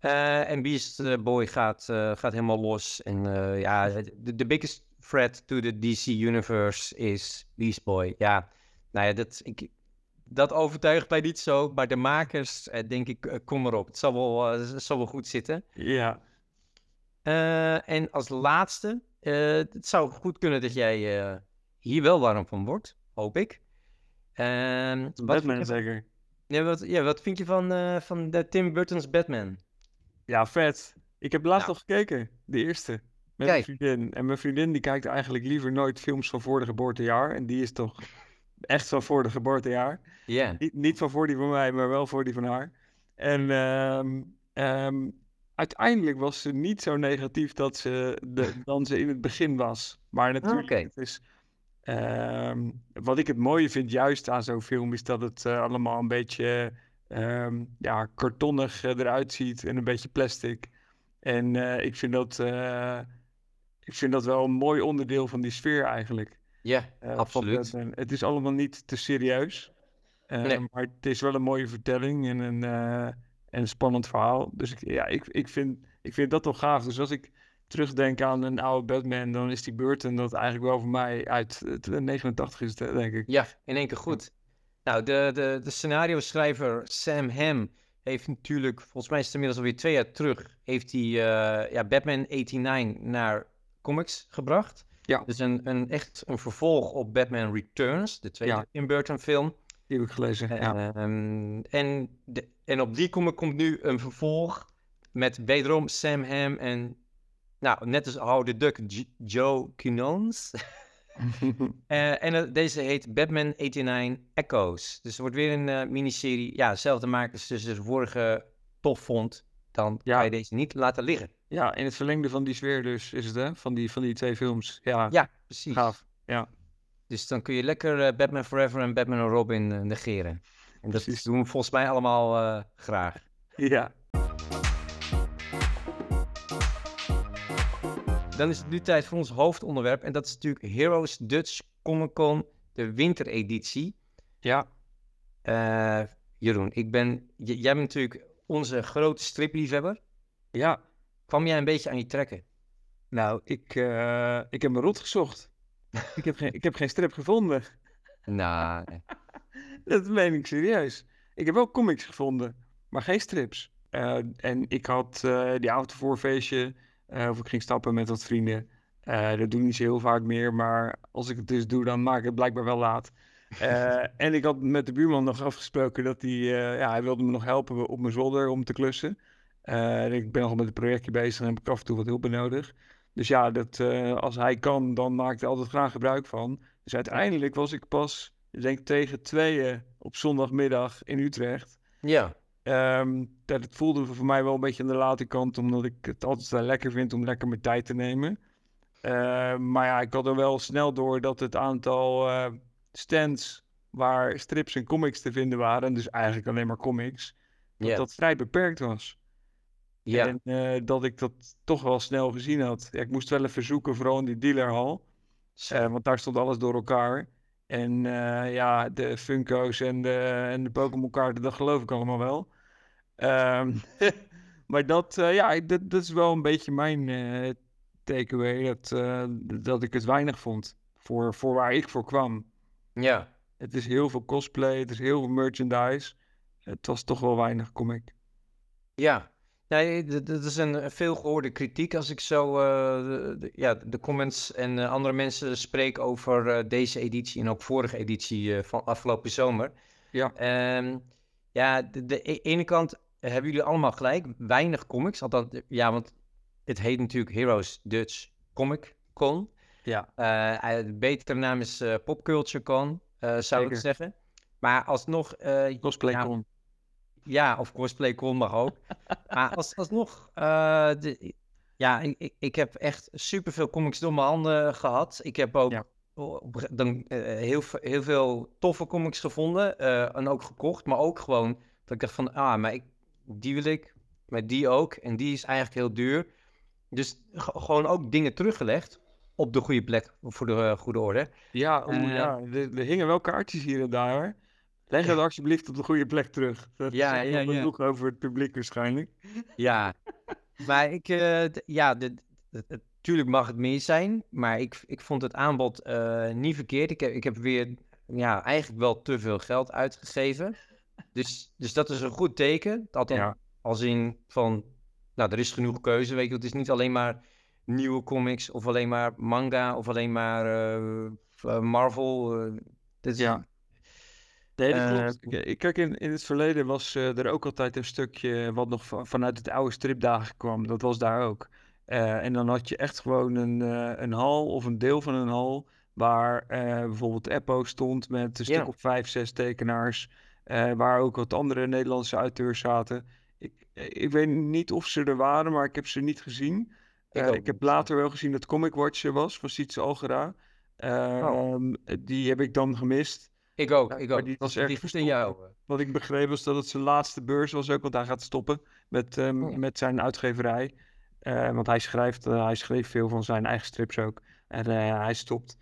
en Beast Boy gaat, gaat helemaal los. En ja, de biggest threat to the DC universe is Beast Boy. Ja, nou ja, dat, ik, dat overtuigt mij niet zo. Maar de makers, eh, denk ik, eh, kom erop. Het zal wel, zal wel goed zitten. Ja. en als laatste, het zou goed kunnen dat jij hier wel warm van wordt, hoop ik. Ehm, Batman zeker. Ja wat, ja, wat vind je van, van de Tim Burton's Batman? Ja, vet. Ik heb laatst nog gekeken, de eerste. Met mijn vriendin. En mijn vriendin die kijkt eigenlijk liever nooit films van voor de geboortejaar. En die is toch echt van voor de geboortejaar. Ja. Niet, niet van voor die van mij, maar wel voor die van haar. En ehm, ehm, uiteindelijk was ze niet zo negatief dat ze de, dan ze in het begin was. Maar natuurlijk, okay. het is, um, wat ik het mooie vind juist aan zo'n film, is dat het uh, allemaal een beetje ehm, ja, kartonnig eh, eruit ziet en een beetje plastic. En eh, ik, vind dat, eh, ik vind dat wel een mooi onderdeel van die sfeer eigenlijk. Ja, eh, absoluut. Batman. Het is allemaal niet te serieus. eh, Nee. Maar het is wel een mooie vertelling en een, eh, en een spannend verhaal. Dus ik, ja, ik, ik, vind, ik vind dat wel gaaf. Dus als ik terugdenk aan een oude Batman, dan is die Burton dat eigenlijk wel voor mij uit eh, 89 is, het, eh, denk ik. Ja, in één keer goed. Nou, de, de, de scenario schrijver Sam Hamm heeft natuurlijk, volgens mij is het inmiddels alweer twee jaar terug, heeft hij eh, ja, Batman 89 naar comics gebracht. Ja. Dus een, een, echt een vervolg op Batman Returns, de tweede Ja. Tim Burton film. Die heb ik gelezen. Ja. Ehm, en, de, en op die comic komt nu een vervolg met wederom Sam Hamm en, nou, net als Howard the Duck, Joe Quinones. Eh, en eh, deze heet Batman 89 Echoes. Dus het wordt weer een eh, miniserie. Ja, dezelfde makers dus de vorige tof vond. Dan Ja. kan je deze niet laten liggen. Ja, in het verlengde van die sfeer dus is het, hè? Van die, van die twee films. Ja, Ja, precies. gaaf. Ja, Dus dan kun je lekker eh, Batman Forever en Batman en Robin eh, negeren. En dat Precies. doen we volgens mij allemaal eh, graag. ja. Dan is het nu tijd voor ons hoofdonderwerp. En dat is natuurlijk Heroes Dutch Comic Con, de wintereditie. ja. Jeroen, ik ben, jij bent natuurlijk onze grote stripliefhebber. Ja, Kwam jij een beetje aan je trekken? nou, ik, eh, ik heb me rot gezocht. ik, heb geen, ik heb geen strip gevonden. Nou, Dat meen ik serieus. Ik heb wel comics gevonden, maar geen strips. Eh, en ik had eh, die avond voor feestje, of ik ging stappen met wat vrienden. Dat doe ik niet zo heel vaak meer, maar als ik het dus doe, dan maak ik het blijkbaar wel laat. En ik had met de buurman nog afgesproken dat hij, ja, hij wilde me nog helpen op mijn zolder om te klussen. Eh, ik ben nog met een projectje bezig en heb ik af en toe wat hulp bij nodig. Dus ja, dat, eh, als hij kan, dan maak ik er altijd graag gebruik van. Dus uiteindelijk was ik pas, ik denk tegen tweeën op zondagmiddag in Utrecht. ja. Ehm, dat het voelde voor mij wel een beetje aan de late kant, omdat ik het altijd wel lekker vind om lekker mijn tijd te nemen. Eh, maar ja, ik had er wel snel door dat het aantal eh, stands waar strips en comics te vinden waren, dus eigenlijk alleen maar comics, dat dat vrij beperkt was. Ja. En eh, dat ik dat toch wel snel gezien had. Ja, ik moest wel even zoeken, vooral in die dealerhal. Eh, want daar stond alles door elkaar. En eh, ja, de Funko's en de, en de Pokémon kaarten, dat geloof ik allemaal wel. Ehm, maar dat, ja, ik- dat, dat is wel een beetje mijn takeaway. Dat, dat ik het weinig vond voor, voor waar ik voor kwam. ja. Het is heel veel cosplay, het is heel veel merchandise. Het was toch wel weinig comic. Ja. Nee, dat is een veel gehoorde kritiek als ik zo eh, de, ja, de comments en eh, andere mensen spreek over eh, deze editie en ook vorige editie van afgelopen zomer. Ja. Ehm, ja, de, de e- ene kant hebben jullie allemaal gelijk, weinig comics. Althans, ja, want het heet natuurlijk Heroes Dutch Comic Con. Ja, de betere naam is eh Popculture Con, zou ik zeggen. Maar alsnog, cosplay ja, con. Ja, of cosplay con mag ook. maar als, alsnog, eh, de, ja, ik, ik, heb echt superveel comics door mijn handen gehad. Ik heb ook Ja. dan, eh, heel, heel veel toffe comics gevonden eh, en ook gekocht. Maar ook gewoon dat ik dacht van, ah, maar ik, die wil ik, maar die ook. En die is eigenlijk heel duur. Dus gewoon ook dingen teruggelegd op de goede plek, voor de goede orde. Ja, ja, er, er hingen wel kaartjes hier en daar. Leg het alsjeblieft op de goede plek terug. Dat Ja, zegt ja, ja. genoeg over het publiek waarschijnlijk. Ja, maar ik, eh, ja, de, de- de- tuurlijk mag het meer zijn, maar ik, ik vond het aanbod eh, niet verkeerd. Ik heb, ik heb weer, ja, eigenlijk wel te veel geld uitgegeven. Dus, dus dat is een goed teken. Althans, Ja. als in van, nou, er is genoeg keuze, weet je. Het is niet alleen maar nieuwe comics of alleen maar manga of alleen maar eh, Marvel. dit is- Ja. Nee, dat Eh, klopt. Kijk, in, in het verleden was eh, er ook altijd een stukje wat nog va- vanuit het oude stripdagen kwam. Dat was daar ook. Eh, en dan had je echt gewoon een, eh, een hal of een deel van een hal waar bijvoorbeeld Eppo stond met een stuk Ja. of vijf, zes tekenaars. waar ook wat andere Nederlandse auteurs zaten. Ik, ik weet niet of ze er waren, maar ik heb ze niet gezien. Ik ik heb later wel gezien dat Comic Watch er was van Sietse Algera. Oh. Ehm, die heb ik dan gemist. Ik ook, ik ook. die was Die ligt in jou. Wat ik begreep was dat het zijn laatste beurs was ook, want hij gaat stoppen met, ehm, Oh ja. met zijn uitgeverij. Eh, want hij schrijft, eh, hij schreef veel van zijn eigen strips ook. En eh, hij stopt.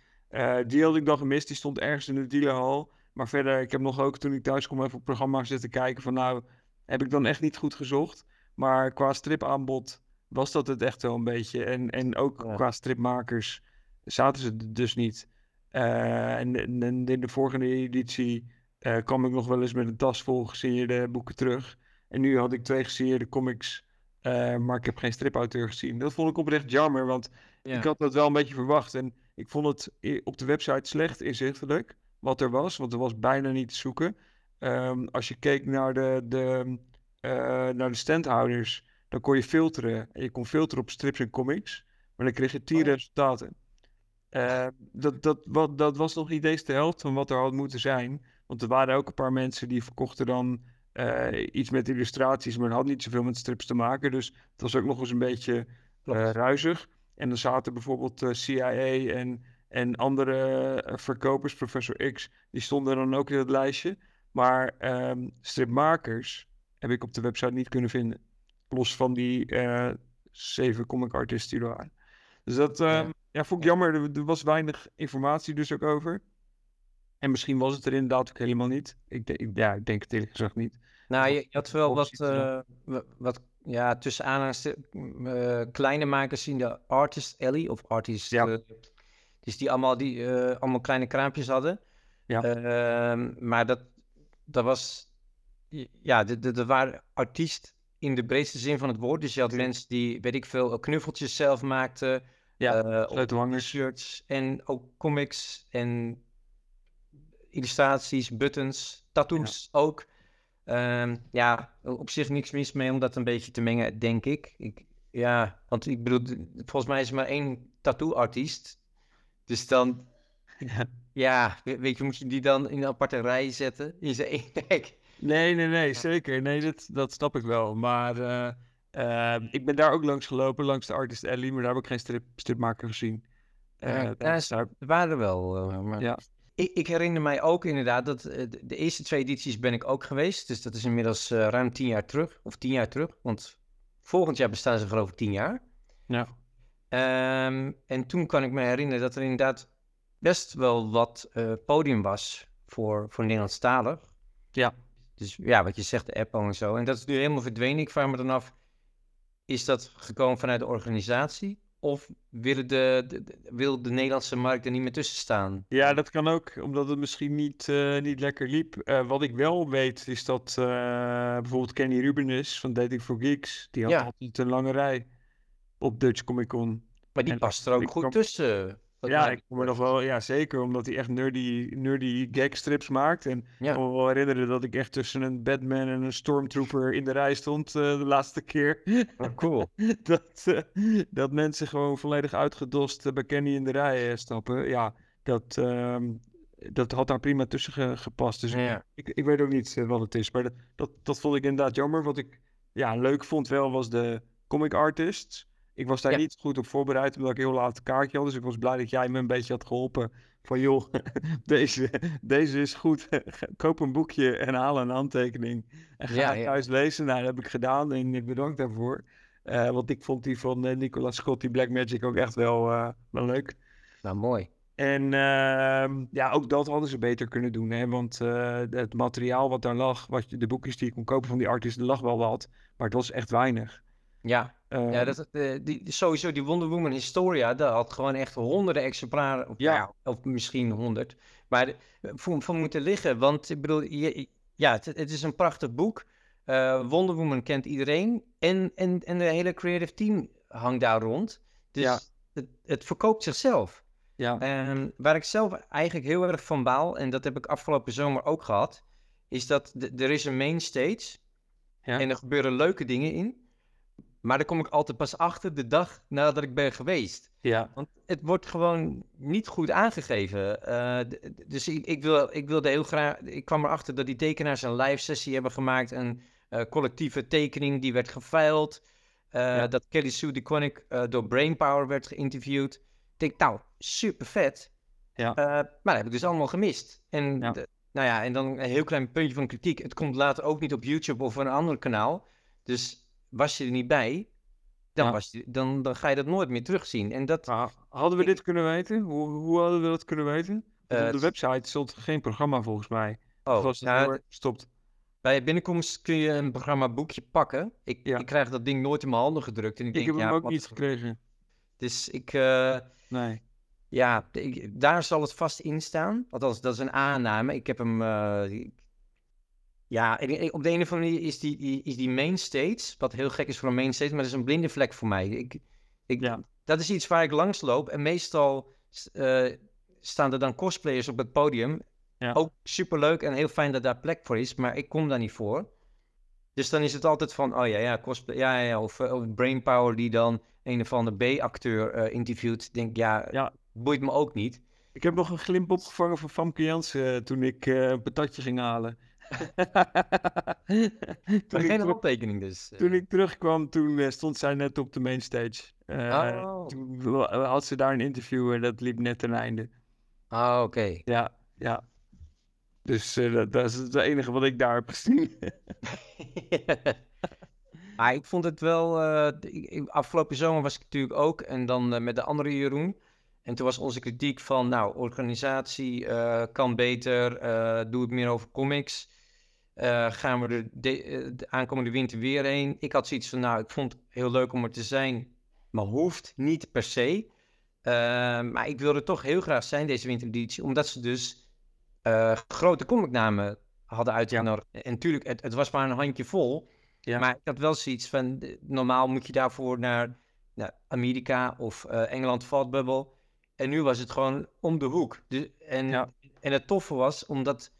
Die had ik dan gemist, die stond ergens in de dealerhal. Maar verder, ik heb nog ook toen ik thuis kom even op het programma zitten kijken van nou, heb ik dan echt niet goed gezocht. Maar qua stripaanbod was dat het echt wel een beetje. En, en ook Ja. qua stripmakers zaten ze dus niet. Eh, en, in de vorige editie eh, kwam ik nog wel eens met een tas vol gesigneerde boeken terug. En nu had ik twee gesigneerde comics, eh, maar ik heb geen stripauteur gezien. Dat vond ik oprecht jammer, want Ja. ik had dat wel een beetje verwacht. En ik vond het op de website slecht inzichtelijk wat er was, want er was bijna niet te zoeken. Ehm, als je keek naar de, de, naar de standhouders, dan kon je filteren. En je kon filteren op strips en comics, maar dan kreeg je tien Oh resultaten. Eh, dat, dat, wat, dat was nog niet eens de helft van wat er had moeten zijn. Want er waren ook een paar mensen die verkochten dan eh, iets met illustraties, maar dat had niet zoveel met strips te maken. Dus het was ook nog eens een beetje Klopt. ruizig. En dan zaten bijvoorbeeld eh, CIA en, en andere verkopers, Professor X, die stonden dan ook in het lijstje. Maar ehm, stripmakers heb ik op de website niet kunnen vinden. Los van die zeven comic artists die er waren. Dus dat ehm, ja. Vond ik jammer. Er, er was weinig informatie dus ook over. En misschien was het er inderdaad ook helemaal niet. Ik, denk- ik, ja, ik denk het eerlijk gezegd niet. Nou, je, je had wel wat, eh, wa- wat ja, tussen aanhalingstekens eh, kleine makers in de Artist Alley, of Artist, Ja. eh, dus die allemaal, die allemaal kleine kraampjes hadden. Ja. Ehm, maar dat, dat was, ja, de- de- er waren artiest in de breedste zin van het woord. Dus je had mensen die, weet ik veel, knuffeltjes zelf maakten. Ja, eh, sleutelhangers. shirts en ook comics en illustraties, buttons, tattoos ook. Ehm, ja, op zich niks mis mee om dat een beetje te mengen, denk ik. ik ja, want ik bedoel, volgens mij is er maar één tattoo-artiest. Dus dan, Ja. ja, we- weet je, moet je die dan in een aparte rij zetten? In zijn één rijk. Nee, nee, nee, zeker. Nee, dat, dat snap ik wel. Maar eh, eh, ik ben daar ook langs gelopen, langs de Artist Alley, maar daar heb ik geen strip, stripmaker gezien. Eh, Ja, ze- daar- Er waren er wel, eh, maar... ja, Ik, ik herinner mij ook inderdaad dat eh, de, eerste twee edities ben ik ook geweest. Dus dat is inmiddels eh, ruim tien jaar terug. Of tien jaar terug. Want volgend jaar bestaan ze geloof ik tien jaar. ja, Ehm, en toen kan ik me herinneren dat er inderdaad best wel wat eh, podium was voor, voor Nederlandstalig. ja. Dus ja, wat je zegt, de Apple en zo. En dat is nu helemaal verdwenen. Ik vraag me dan af, is dat gekomen vanuit de organisatie? Of willen de, de, de- wil de Nederlandse markt er niet meer tussen staan? Ja, dat kan ook, omdat het misschien niet, eh, niet lekker liep. Eh, wat ik wel weet, is dat eh, bijvoorbeeld Kenny Rubenis van Dating for Geeks, die had Ja. altijd een lange rij op Dutch Comic Con. Maar die En past er ook goed kwam- tussen. Ja, ik me nog wel, ja, zeker, omdat hij echt nerdy, nerdy gagstrips maakt. En Ja. ik kan me wel herinneren dat ik echt tussen een Batman en een Stormtrooper in de rij stond eh, de laatste keer. Oh, cool. dat, eh, dat mensen gewoon volledig uitgedost eh, bij Kenny in de rij stappen. Ja, dat, ehm, dat had daar prima tussen ge- gepast. Dus Ja. ik, ik weet ook niet wat het is. Maar dat, dat, dat vond ik inderdaad jammer. Wat ik ja, leuk vond wel was de comic artists. Ik was daar Ja. niet goed op voorbereid, omdat ik heel laat een kaartje had. Dus ik was blij dat jij me een beetje had geholpen. Van joh, deze, deze is goed. Koop een boekje en haal een handtekening. En ga Ja, thuis lezen. Nou, dat heb ik gedaan en ik bedank daarvoor. Eh, want ik vond die van eh, Nicolas Scott, die Black Magic, ook echt wel, eh, wel leuk. Nou, mooi. En ehm, ja, ook dat hadden ze beter kunnen doen. Hè? Want het materiaal wat daar lag, wat je, de boekjes die je kon kopen van die artiesten, lag wel wat. Maar het was echt weinig. Ja, Ehm, ja dat, eh, die, sowieso die Wonder Woman Historia, dat had gewoon echt honderden exemplaren. Of, Ja. ja, of misschien honderd. Maar eh, voor, voor moeten liggen. Want ik bedoel, je, ja, het, het is een prachtig boek. Eh, Wonder Woman kent iedereen. En, en, en de hele creative team hangt daar rond. Dus Ja. het, het verkoopt zichzelf. ja, waar ik zelf eigenlijk heel erg van baal, en dat heb ik afgelopen zomer ook gehad, is dat er is een main stage Ja. en er gebeuren leuke dingen in. Maar daar kom ik altijd pas achter de dag nadat ik ben geweest. ja, Want het wordt gewoon niet goed aangegeven. Eh, dus ik, ik, wil, ik wilde heel graag. Ik kwam erachter dat die tekenaars een live sessie hebben gemaakt. Een eh, collectieve tekening die werd gefeild. Eh, Ja. Dat Kelly Sue DeConnick door Brainpower werd geïnterviewd. Ik denk, nou, super vet. Ja. maar dat heb ik dus allemaal gemist. En Ja. nou ja, en dan een heel klein puntje van kritiek. Het komt later ook niet op YouTube of een ander kanaal. Dus was je er niet bij, dan, Ja. was je, dan, dan ga je dat nooit meer terugzien. En dat, hadden we dit kunnen weten? Hoe, hoe hadden we dat kunnen weten? Eh, op de website stond geen programma volgens mij. Oh, was het nou, gestopt? bij binnenkomst kun je een programma boekje pakken. Ik, Ja. ik krijg dat ding nooit in mijn handen gedrukt. En ik, Ik denk, heb hem ook niet gekregen. Dus ik, eh, Nee. ja, ik- daar zal het vast in staan. Althans, dat is een aanname. Ik heb hem, eh, ja, ik- op de een of andere manier is die, die, is die main stage, wat heel gek is voor een main stage, maar dat is een blinde vlek voor mij. Ik, ik, Ja. Dat is iets waar ik langs loop en meestal eh, staan er dan cosplayers op het podium. Ja. Ook superleuk en heel fijn dat daar plek voor is, maar ik kom daar niet voor. Dus dan is het altijd van, oh ja, ja, cosplay, ja, ja, of, eh, of Brainpower die dan een of andere B-acteur eh, interviewt. Denk, ja, Ja. boeit me ook niet. Ik heb nog een glimp opgevangen van Famke Jansen toen ik een patatje ging halen. Toen, ik geen terug- dus. eh. toen ik terugkwam, toen eh, stond zij net op de mainstage. Eh Oh. Toen had ze daar een interview en dat liep net ten einde. Ah, oké. Ja, ja. Dus dat, dat is het enige wat ik daar heb gezien. ik vond het wel. afgelopen zomer was ik natuurlijk ook. En dan met de andere Jeroen. En toen was onze kritiek van. Nou, organisatie kan beter. doe het meer over comics. Eh, gaan we er de, eh, de aankomende winter weer heen? Ik had zoiets van. Nou, ik vond het heel leuk om er te zijn. Maar hoeft niet per se. Eh, maar ik wilde toch heel graag zijn deze wintereditie. Omdat ze dus grote comicnamen hadden uitgenodigd. En natuurlijk, het, het was maar een handje vol. Ja. Maar ik had wel zoiets van, normaal moet je daarvoor naar, naar Amerika of Engeland Valtbubbel. En nu was het gewoon om de hoek. Dus, en, Ja. en het toffe was, omdat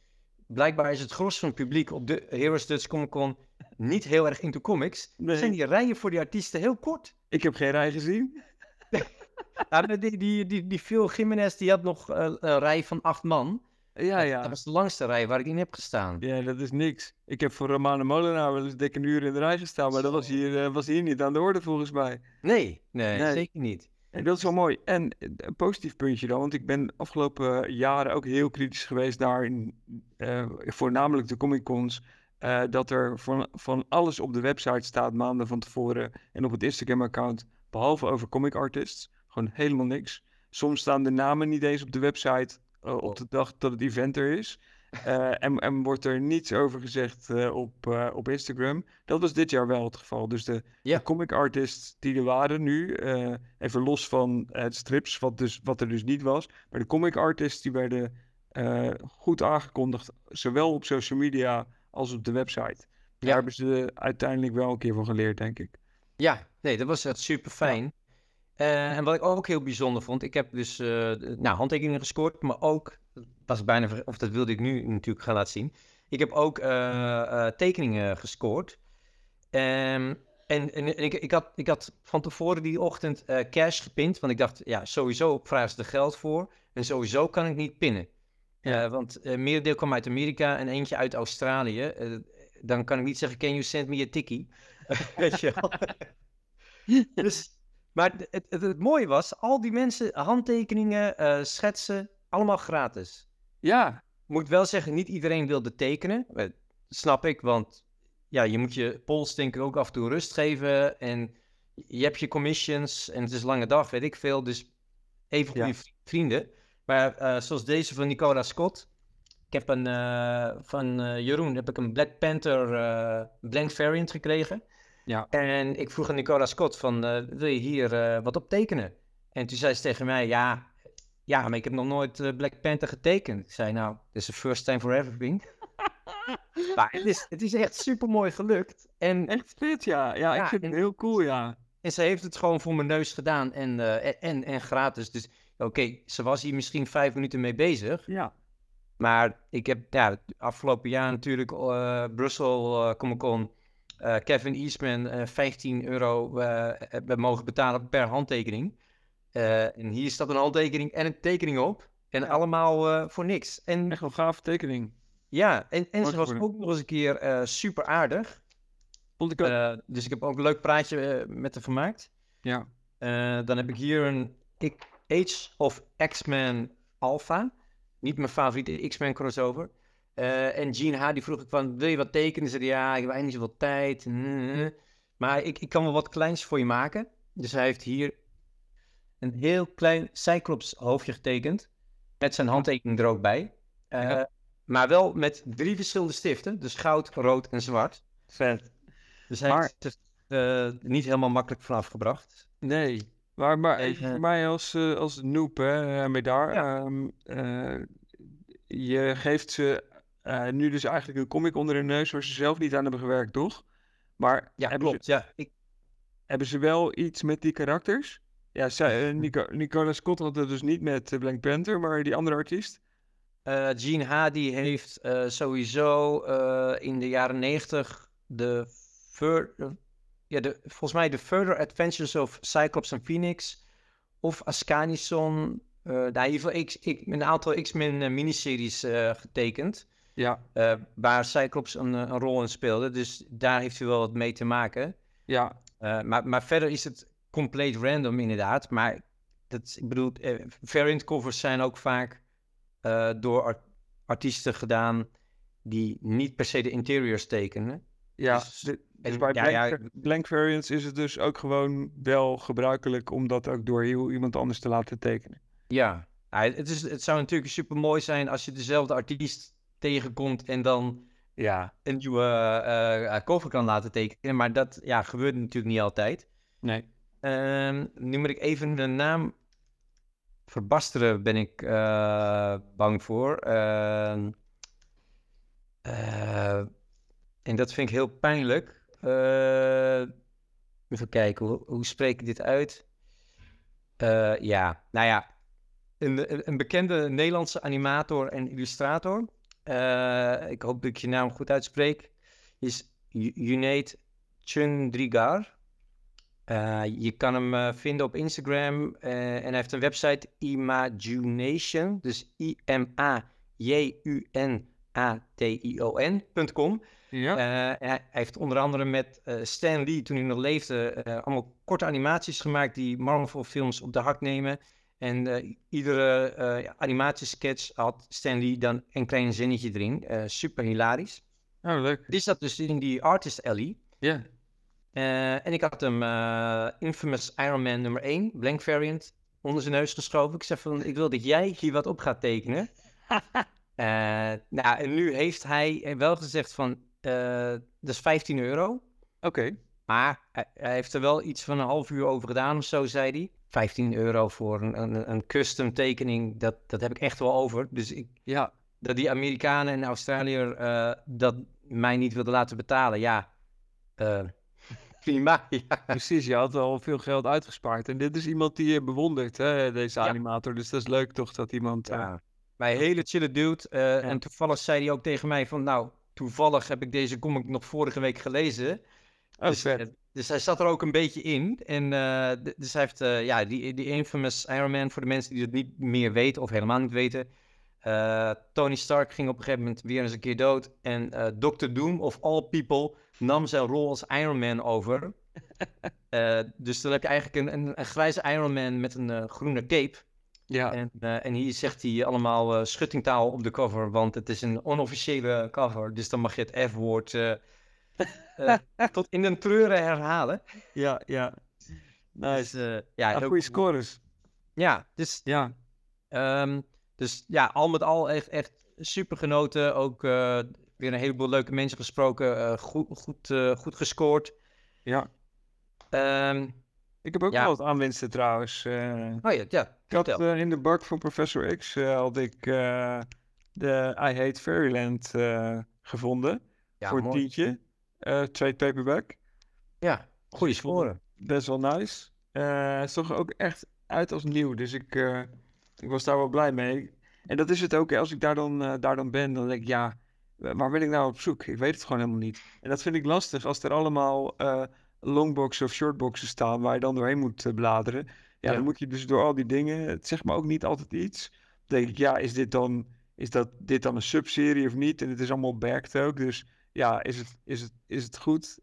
blijkbaar is het gros van het publiek op de Heroes Dutch Comic Con niet heel erg into comics. Nee. Zijn die rijen voor die artiesten heel kort. Ik heb geen rij gezien. Nou, die, die, die, die Phil Jiménez, die had nog eh, een rij van acht man. Ja, Dat- ja. Dat was de langste rij waar ik in heb gestaan. Ja, dat is niks. Ik heb voor Romane Molenaar wel eens dik een uur in de rij gestaan, maar dat was hier, eh, was hier niet aan de orde volgens mij. Nee, nee, Nee. zeker niet. En dat is wel mooi. En eh, een positief puntje dan, want ik ben afgelopen jaren ook heel kritisch geweest naar, eh, voornamelijk de Comic Cons, eh, dat er van, van alles op de website staat maanden van tevoren en op het Instagram-account, behalve over comic artists. Gewoon helemaal niks. Soms staan de namen niet eens op de website eh, op de dag dat het event er is. Eh, en, en wordt er niets over gezegd eh, op, eh, op Instagram. Dat was dit jaar wel het geval. Dus de, de comic artists die er waren nu, even los van het strips, wat, dus, wat er dus niet was. Maar de comic artists die werden goed aangekondigd, zowel op social media als op de website. Daar Ja. hebben ze uiteindelijk wel een keer van geleerd, denk ik. Ja, nee, dat was echt super fijn. En wat ik ook heel bijzonder vond, ik heb dus eh, nou, handtekeningen gescoord, maar ook, dat was bijna, of dat wilde ik nu natuurlijk gaan laten zien. Ik heb ook eh, eh, tekeningen gescoord. Ehm, en en, ik, ik, had, ik had van tevoren die ochtend eh, cash gepind, want ik dacht, ja, sowieso vragen ze er geld voor en sowieso kan ik niet pinnen. Ja. Eh, want eh merendeel kwam uit Amerika en eentje uit Australië. Eh, dan kan ik niet zeggen, can you send me a tikkie? Weet je wel. dus, maar het, het, het mooie was, al die mensen, handtekeningen, eh, schetsen, allemaal gratis. Ja, Moet wel zeggen, niet iedereen wilde tekenen. Eh, snap ik, want ja, je moet je pols denk ik ook af en toe rust geven. En je hebt je commissions en het is een lange dag, weet ik veel. Dus even goede Ja. vrienden. Maar eh, zoals deze van Nicola Scott. Ik heb een, van Jeroen heb ik een Black Panther blank variant gekregen. Ja. En ik vroeg aan Nicola Scott van, eh, wil je hier eh, wat op tekenen? En toen zei ze tegen mij, ja, ja, maar ik heb nog nooit eh, Black Panther getekend. Ik zei, nou, this is the first time for everything. maar het is, het is echt super mooi gelukt. En, echt vet, ja. Ja, Ja, ik vind het heel cool, ja. en ze heeft het gewoon voor mijn neus gedaan en, en, en, gratis. Dus oké, ze was hier misschien vijf minuten mee bezig. Ja, Maar ik heb ja, afgelopen jaar natuurlijk Brussel Comic Con. Eh, Kevin Eastman eh 15 euro eh, hebben mogen betalen per handtekening. En hier staat een handtekening en een tekening op. En Ja. allemaal voor niks. En echt een gave tekening. ja, en, en ze was ook nog eens een keer super aardig. Vond ik ook. Dus ik heb ook een leuk praatje met haar vermaakt. ja. Dan heb ik hier een ik- Age of X-Men Alpha. Niet mijn favoriete X-Men crossover. Eh, en Gene H. die vroeg ik van, wil je wat tekenen? Ze zei, ja, ik heb eigenlijk niet zoveel tijd. Mm. Maar ik, ik kan wel wat kleins voor je maken. Dus hij heeft hier een heel klein Cyclops hoofdje getekend. Met zijn handtekening er ook bij. Eh, Ja. Maar wel met drie verschillende stiften. Dus goud, rood en zwart. Vet. Dus hij Maar- heeft eh, niet helemaal makkelijk vanaf gebracht. Nee. Maar, maar even voor mij als, als noob, hè, Medar. Ja. ehm, eh, je geeft ze eh, nu dus eigenlijk een comic onder hun neus waar ze zelf niet aan hebben gewerkt, toch? Maar Ja, hebben, klopt. Ja, ik, Ze, hebben ze wel iets met die karakters? Ja, zij, eh, Nico, Nicola Scott had het dus niet met eh, Black Panther, maar die andere artiest? Eh, Gene H. die heeft sowieso in de jaren negentig de, fur- ja, de, volgens mij de Further Adventures of Cyclops en Phoenix of Ascanison, nou, ieder geval X, X- een aantal X-Men miniseries getekend, Ja, eh, waar Cyclops een, eh, een rol in speelde. Dus daar heeft hij wel wat mee te maken. ja, Eh, maar, maar verder is het compleet random inderdaad. Maar dat, ik bedoel, eh, variant covers zijn ook vaak door art- artiesten gedaan die niet per se de interiors tekenen. ja. Dus- de- dus en- bij ja, blank, ja, va- blank variants is het dus ook gewoon wel gebruikelijk om dat ook door heel iemand anders te laten tekenen. Ja, Ja, het, is, het zou natuurlijk super mooi zijn als je dezelfde artiest tegenkomt en dan Ja, een nieuwe eh, eh, cover kan laten tekenen. Maar dat ja, gebeurt natuurlijk niet altijd. nee. Ehm, nu moet ik even de naam verbasteren, ben ik eh, bang voor. Ehm, eh, en dat vind ik heel pijnlijk. Eh, even kijken, hoe, hoe spreek ik dit uit? Eh, ja, nou ja, een- een bekende Nederlandse animator en illustrator. Eh, ik hoop dat ik je naam goed uitspreek. Is Ju- Junaid Chundrigar. Eh, je kan hem eh, vinden op Instagram en hij heeft een website Imagination, dus I-M-A-J-U-N-A-T-I-O-N.com. Ja, hij heeft onder andere met Stan Lee, toen hij nog leefde, allemaal korte animaties gemaakt die Marvel-films op de hak nemen. En eh, iedere eh, animatiesketch had Stan Lee dan een klein zinnetje erin. Eh, super hilarisch. oh leuk. Die zat dus in die Artist Alley. Ja, en ik had hem Infamous Iron Man nummer 1, blank variant, onder zijn neus geschoven. Ik zei van, ik wil dat jij hier wat op gaat tekenen. Nou, en nu heeft hij wel gezegd van, dat is 15 euro. oké. Maar hij, hij heeft er wel iets van een half uur over gedaan of zo, zei hij. 15 euro voor een, een, een custom tekening, dat, dat heb ik echt wel over. Dus ik, Ja, dat die Amerikanen en Australiër eh, dat mij niet wilden laten betalen, ja, eh, prima. Ja. precies. Je had al veel geld uitgespaard. En dit is iemand die je bewondert, hè, deze Ja. animator. Dus dat is leuk toch dat iemand... eh, Ja. Maar een hele chille dude. eh, En toevallig zei hij ook tegen mij van, nou, toevallig heb ik deze comic nog vorige week gelezen. Oh, dus, eh, dus hij zat er ook een beetje in. En eh, dus hij heeft, eh, ja, die, die infamous Iron Man, voor de mensen die het niet meer weten of helemaal niet weten. Tony Stark ging op een gegeven moment weer eens een keer dood. En Dr. Doom, of all people, nam zijn rol als Iron Man over. Dus dan heb je eigenlijk een, een, een grijze Iron Man met een groene cape. Ja, En, en hier zegt hij allemaal schuttingtaal op de cover, want het is een onofficiële cover. Dus dan mag je het F-woord eh, tot in den treuren herhalen. ja, ja. Nice. Dus, eh, ja, heel goede cool. scores. Ja, dus, Ja, ehm, dus ja, al met al echt, echt super genoten. Ook eh, weer een heleboel leuke mensen gesproken. goed, goed, goed gescoord. ja. Ehm, Ik heb ook Ja. wel wat aanwinsten trouwens. oh ja, ja, ik had in de bak van Professor X had ik de I Hate Fairyland gevonden. ja, voor mooi. tientje. Eh trade paperback. Ja, goede Ik vond score. Best wel nice. Eh, het zag er ook echt uit als nieuw. Dus ik, eh, ik was daar wel blij mee. En dat is het ook. Als ik daar dan, eh, daar dan ben, dan denk ik, ja, waar ben ik nou op zoek? Ik weet het gewoon helemaal niet. En dat vind ik lastig als er allemaal eh longboxen of shortboxen staan waar je dan doorheen moet eh, bladeren. Ja, Ja. dan moet je dus door al die dingen. Het zegt me ook niet altijd iets. Dan denk ik, ja, is dit dan, is dat, dit dan een subserie of niet? En het is allemaal backed ook. Dus ja, is het, is het, is het goed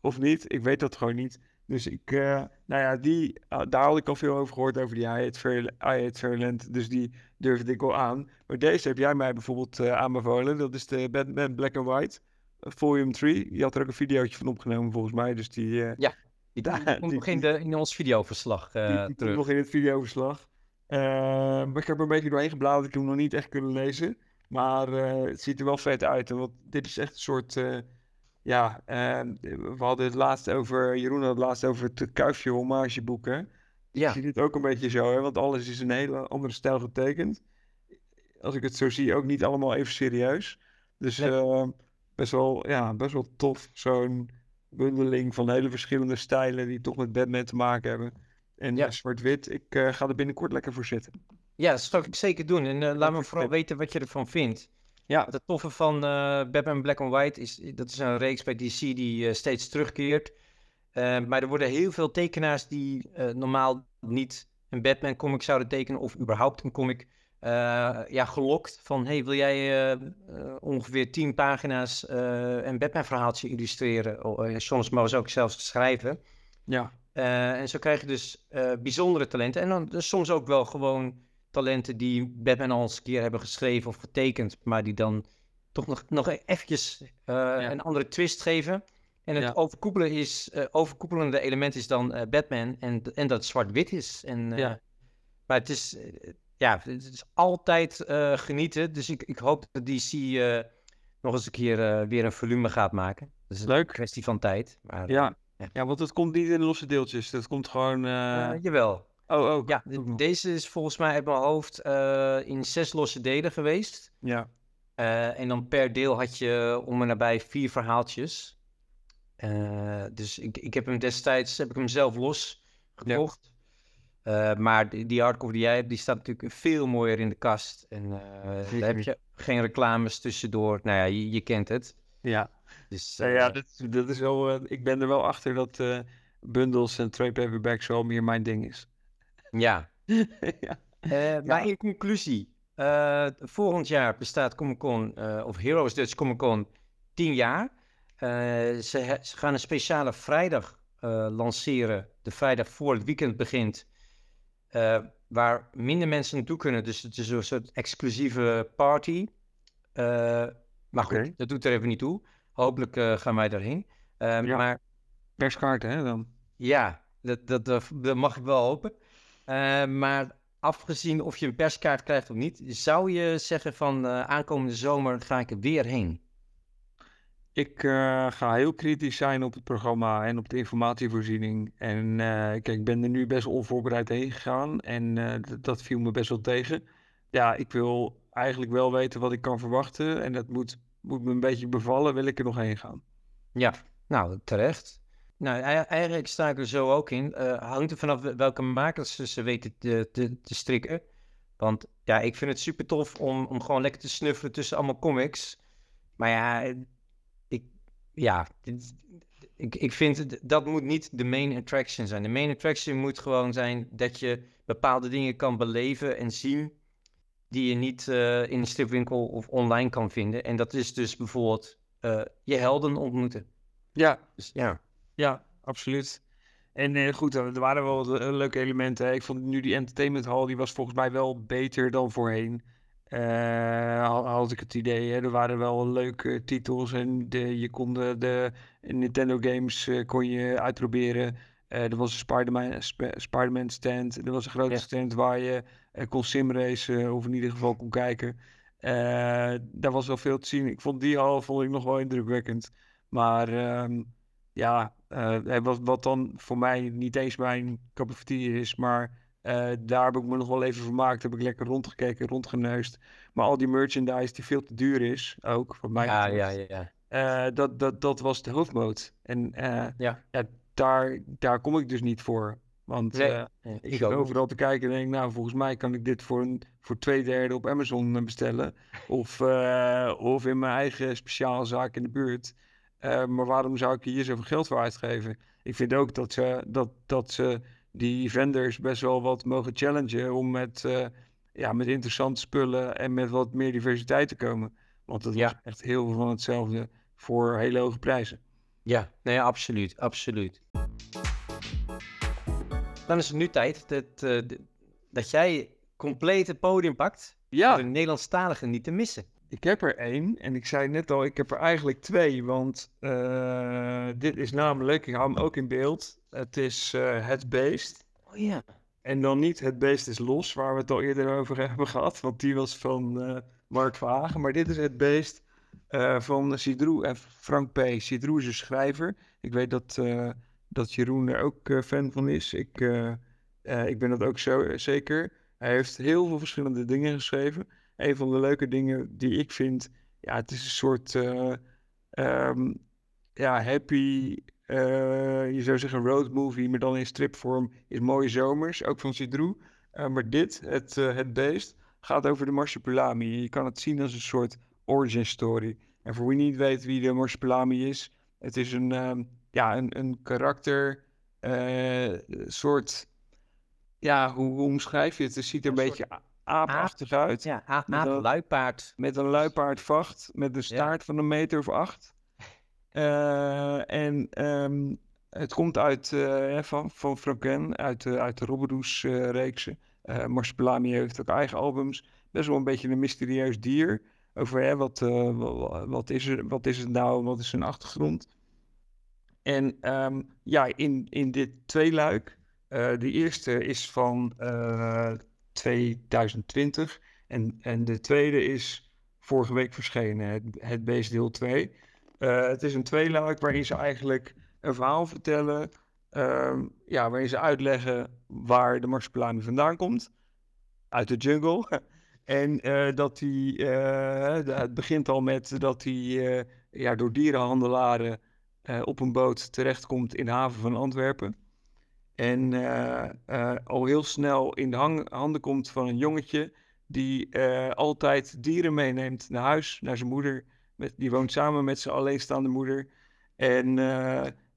of niet? Ik weet dat gewoon niet. Dus ik, uh, nou ja, die, uh, daar had ik al veel over gehoord, over die I Hate, I. Dus die durfde ik wel aan. Maar deze heb jij mij bijvoorbeeld uh, aanbevolen. Dat is de Batman Black and White, volume 3. Je had er ook een videootje van opgenomen volgens mij. Dus die, ja, die, die komt nog in, de, in ons videoverslag die, die terug. nog in het videoverslag. maar ik heb er een beetje doorheen gebladerd. Ik heb hem nog niet echt kunnen lezen. Maar het ziet er wel vet uit. Want dit is echt een soort ja, uh, we hadden het laatst over, Jeroen had het laatst over het Kuifje hommageboeken. Ja. Ik zie dit ook een beetje zo, hè, want alles is een hele andere stijl getekend. Als ik het zo zie, ook niet allemaal even serieus. Dus uh, best, wel, ja, best wel tof, zo'n bundeling van hele verschillende stijlen die toch met Batman te maken hebben. En ja. zwart-wit, ik ga er binnenkort lekker voor zitten. Ja, dat zou ik zeker doen. En uh, laat me vooral weten wat je ervan vindt. Ja. Het toffe van uh, Batman Black and White is, dat is een reeks bij DC die uh, steeds terugkeert. Maar er worden heel veel tekenaars die normaal niet een Batman comic zouden tekenen of überhaupt een comic ja, gelokt. Van, hey, wil jij ongeveer 10 pagina's een Batman verhaaltje illustreren? Oh, soms mogen ook zelfs schrijven. Ja. en zo krijg je dus bijzondere talenten. En dan dus soms ook wel gewoon talenten die Batman al eens een keer hebben geschreven of getekend, maar die dan toch nog, nog eventjes uh, een andere twist geven. En het overkoepelen is, uh, overkoepelende element is dan uh, Batman en, en dat zwart-wit is. En, ja. Maar het is, ja, het is altijd genieten. Dus ik, ik hoop dat DC nog eens een keer weer een volume gaat maken. Dat is Leuk. een kwestie van tijd. Maar, ja. Ja. want het komt niet in losse deeltjes. Dat komt gewoon... jawel. Oh, ook. Ja, deze is volgens mij uit mijn hoofd uh, in zes losse delen geweest. Ja. Uh, en dan per deel had je om en nabij vier verhaaltjes. Uh, dus ik, ik heb hem destijds, heb ik hem zelf los gekocht. Ja. maar die, die hardcover die jij hebt, die staat natuurlijk veel mooier in de kast. En daar heb je geen reclames tussendoor. Nou ja, je, je kent het. Ja. Dus, ja, ja dat, dat is wel, ik ben er wel achter dat bundles en trade paperbacks wel meer mijn ding is. Ja. ja. Uh, maar in conclusie, uh, volgend jaar bestaat Comic Con, uh, of Heroes Dutch Comic Con, 10 jaar. Ze, ze, gaan een speciale vrijdag lanceren, de vrijdag voor het weekend begint, waar minder mensen naartoe kunnen. Dus het is een soort exclusieve party. maar goed, okay. dat doet er even niet toe. Hopelijk gaan wij daarheen. Ja. Maar perskaarten, hè dan? Ja, dat, dat, dat, mag ik wel hopen. Uh, maar afgezien of je een perskaart krijgt of niet, zou je zeggen van uh, aankomende zomer ga ik er weer heen? Ik uh, ga heel kritisch zijn op het programma en op de informatievoorziening. En kijk, ik ben er nu best onvoorbereid heen gegaan en dat viel me best wel tegen. Ja, ik wil eigenlijk wel weten wat ik kan verwachten en dat moet, moet me een beetje bevallen, wil ik er nog heen gaan. Ja, nou terecht. Nou, eigenlijk sta ik er zo ook in. Uh, hangt er vanaf welke makers ze weten te, te, te, strikken. Want ja, ik vind het super tof om, om gewoon lekker te snuffelen tussen allemaal comics. Maar ja, ik, ja, ik, ik vind dat moet niet de main attraction zijn. De main attraction moet gewoon zijn dat je bepaalde dingen kan beleven en zien die je niet uh, in een stripwinkel of online kan vinden. En dat is dus bijvoorbeeld uh, je helden ontmoeten. Ja, dus, ja. Ja, absoluut. En uh, goed, er waren wel uh, leuke elementen. Ik vond nu die entertainment hall, die was volgens mij wel beter dan voorheen. Uh, had ik het idee. Hè? Er waren wel leuke titels en de, je kon de, de Nintendo games kon je uitproberen. er was een Spider-Man, Sp Spider stand. Er was een grote stand waar je kon simracen of in ieder geval kon kijken. daar was wel veel te zien. Ik vond die hal vond ik nog wel indrukwekkend. Maar ehm, ja, uh, wat, wat dan voor mij niet eens mijn tea is, maar uh, daar heb ik me nog wel even vermaakt. Heb ik lekker rondgekeken, rondgeneust. Maar al die merchandise die veel te duur is, ook van mij. Ja, ja, ja. Uh, dat, dat, dat was de hoofdmoot. En ja. ja. daar, daar kom ik dus niet voor. Want nee, ik ga overal te kijken en denk, nou, volgens mij kan ik dit voor, een, voor twee derde op Amazon bestellen. Of, of in mijn eigen speciaalzaak in de buurt. Uh, maar waarom zou ik hier zoveel geld voor uitgeven? Ik vind ook dat ze, dat, dat ze die vendors best wel wat mogen challengen om met, uh, ja, met interessante spullen en met wat meer diversiteit te komen. Want dat ja. was echt heel veel van hetzelfde voor hele hoge prijzen. Ja, nee, absoluut, absoluut. Dan is het nu tijd dat, uh, dat jij compleet het podium pakt. Ja. De Nederlandstalige niet te missen. Ik heb er één en ik zei net al, ik heb er eigenlijk twee. Want uh, dit is namelijk, ik hou hem ook in beeld. Het is uh, Het Beest. Oh ja. En dan niet Het Beest is Los, waar we het al eerder over hebben gehad. Want die was van Mark Verhagen. Maar dit is Het Beest van Sidroe en Frank P. Sidroe is een schrijver. Ik weet dat dat Jeroen er ook fan van is. Ik, ik ben dat ook zo, zeker. Hij heeft heel veel verschillende dingen geschreven. Een van de leuke dingen die ik vind, ja, het is een soort um, ja, happy, je zou zeggen road movie, maar dan in stripvorm, is Mooie Zomers, ook van Cidroe. maar dit, het, het beest, gaat over de Marsupilami. Je kan het zien als een soort origin story. En voor wie niet weet wie de Marsupilami is, het is een... Um, ja, een, een karakter, soort, ja, hoe, hoe, omschrijf je het? Het ziet er een, een beetje aapachtig aap, uit. Ja, aap, met een luipaard. Met een luipaardvacht, met een staart ja. van een meter of acht. Uh, en um, het komt uit, uh, van, van Franken, uit, uit de Robbedoes-reeksen. Uh, Marsupilami heeft ook eigen albums. Best wel een beetje een mysterieus dier. Over hè, wat, wat, wat, is er, wat is het nou, wat is zijn achtergrond. En um, ja, in, in dit tweeluik, uh, de eerste is van 2020 en, en de tweede is vorige week verschenen, het, het Beest deel 2. Uh, het is een tweeluik waarin ze eigenlijk een verhaal vertellen, um, ja, waarin ze uitleggen waar de marsupilami vandaan komt, uit de jungle. en dat hij, het begint al met dat hij ja, door dierenhandelaren op een boot terechtkomt in de haven van Antwerpen. En uh, uh, al heel snel in de handen komt van een jongetje die altijd dieren meeneemt naar huis, naar zijn moeder. Met, die woont samen met zijn alleenstaande moeder. En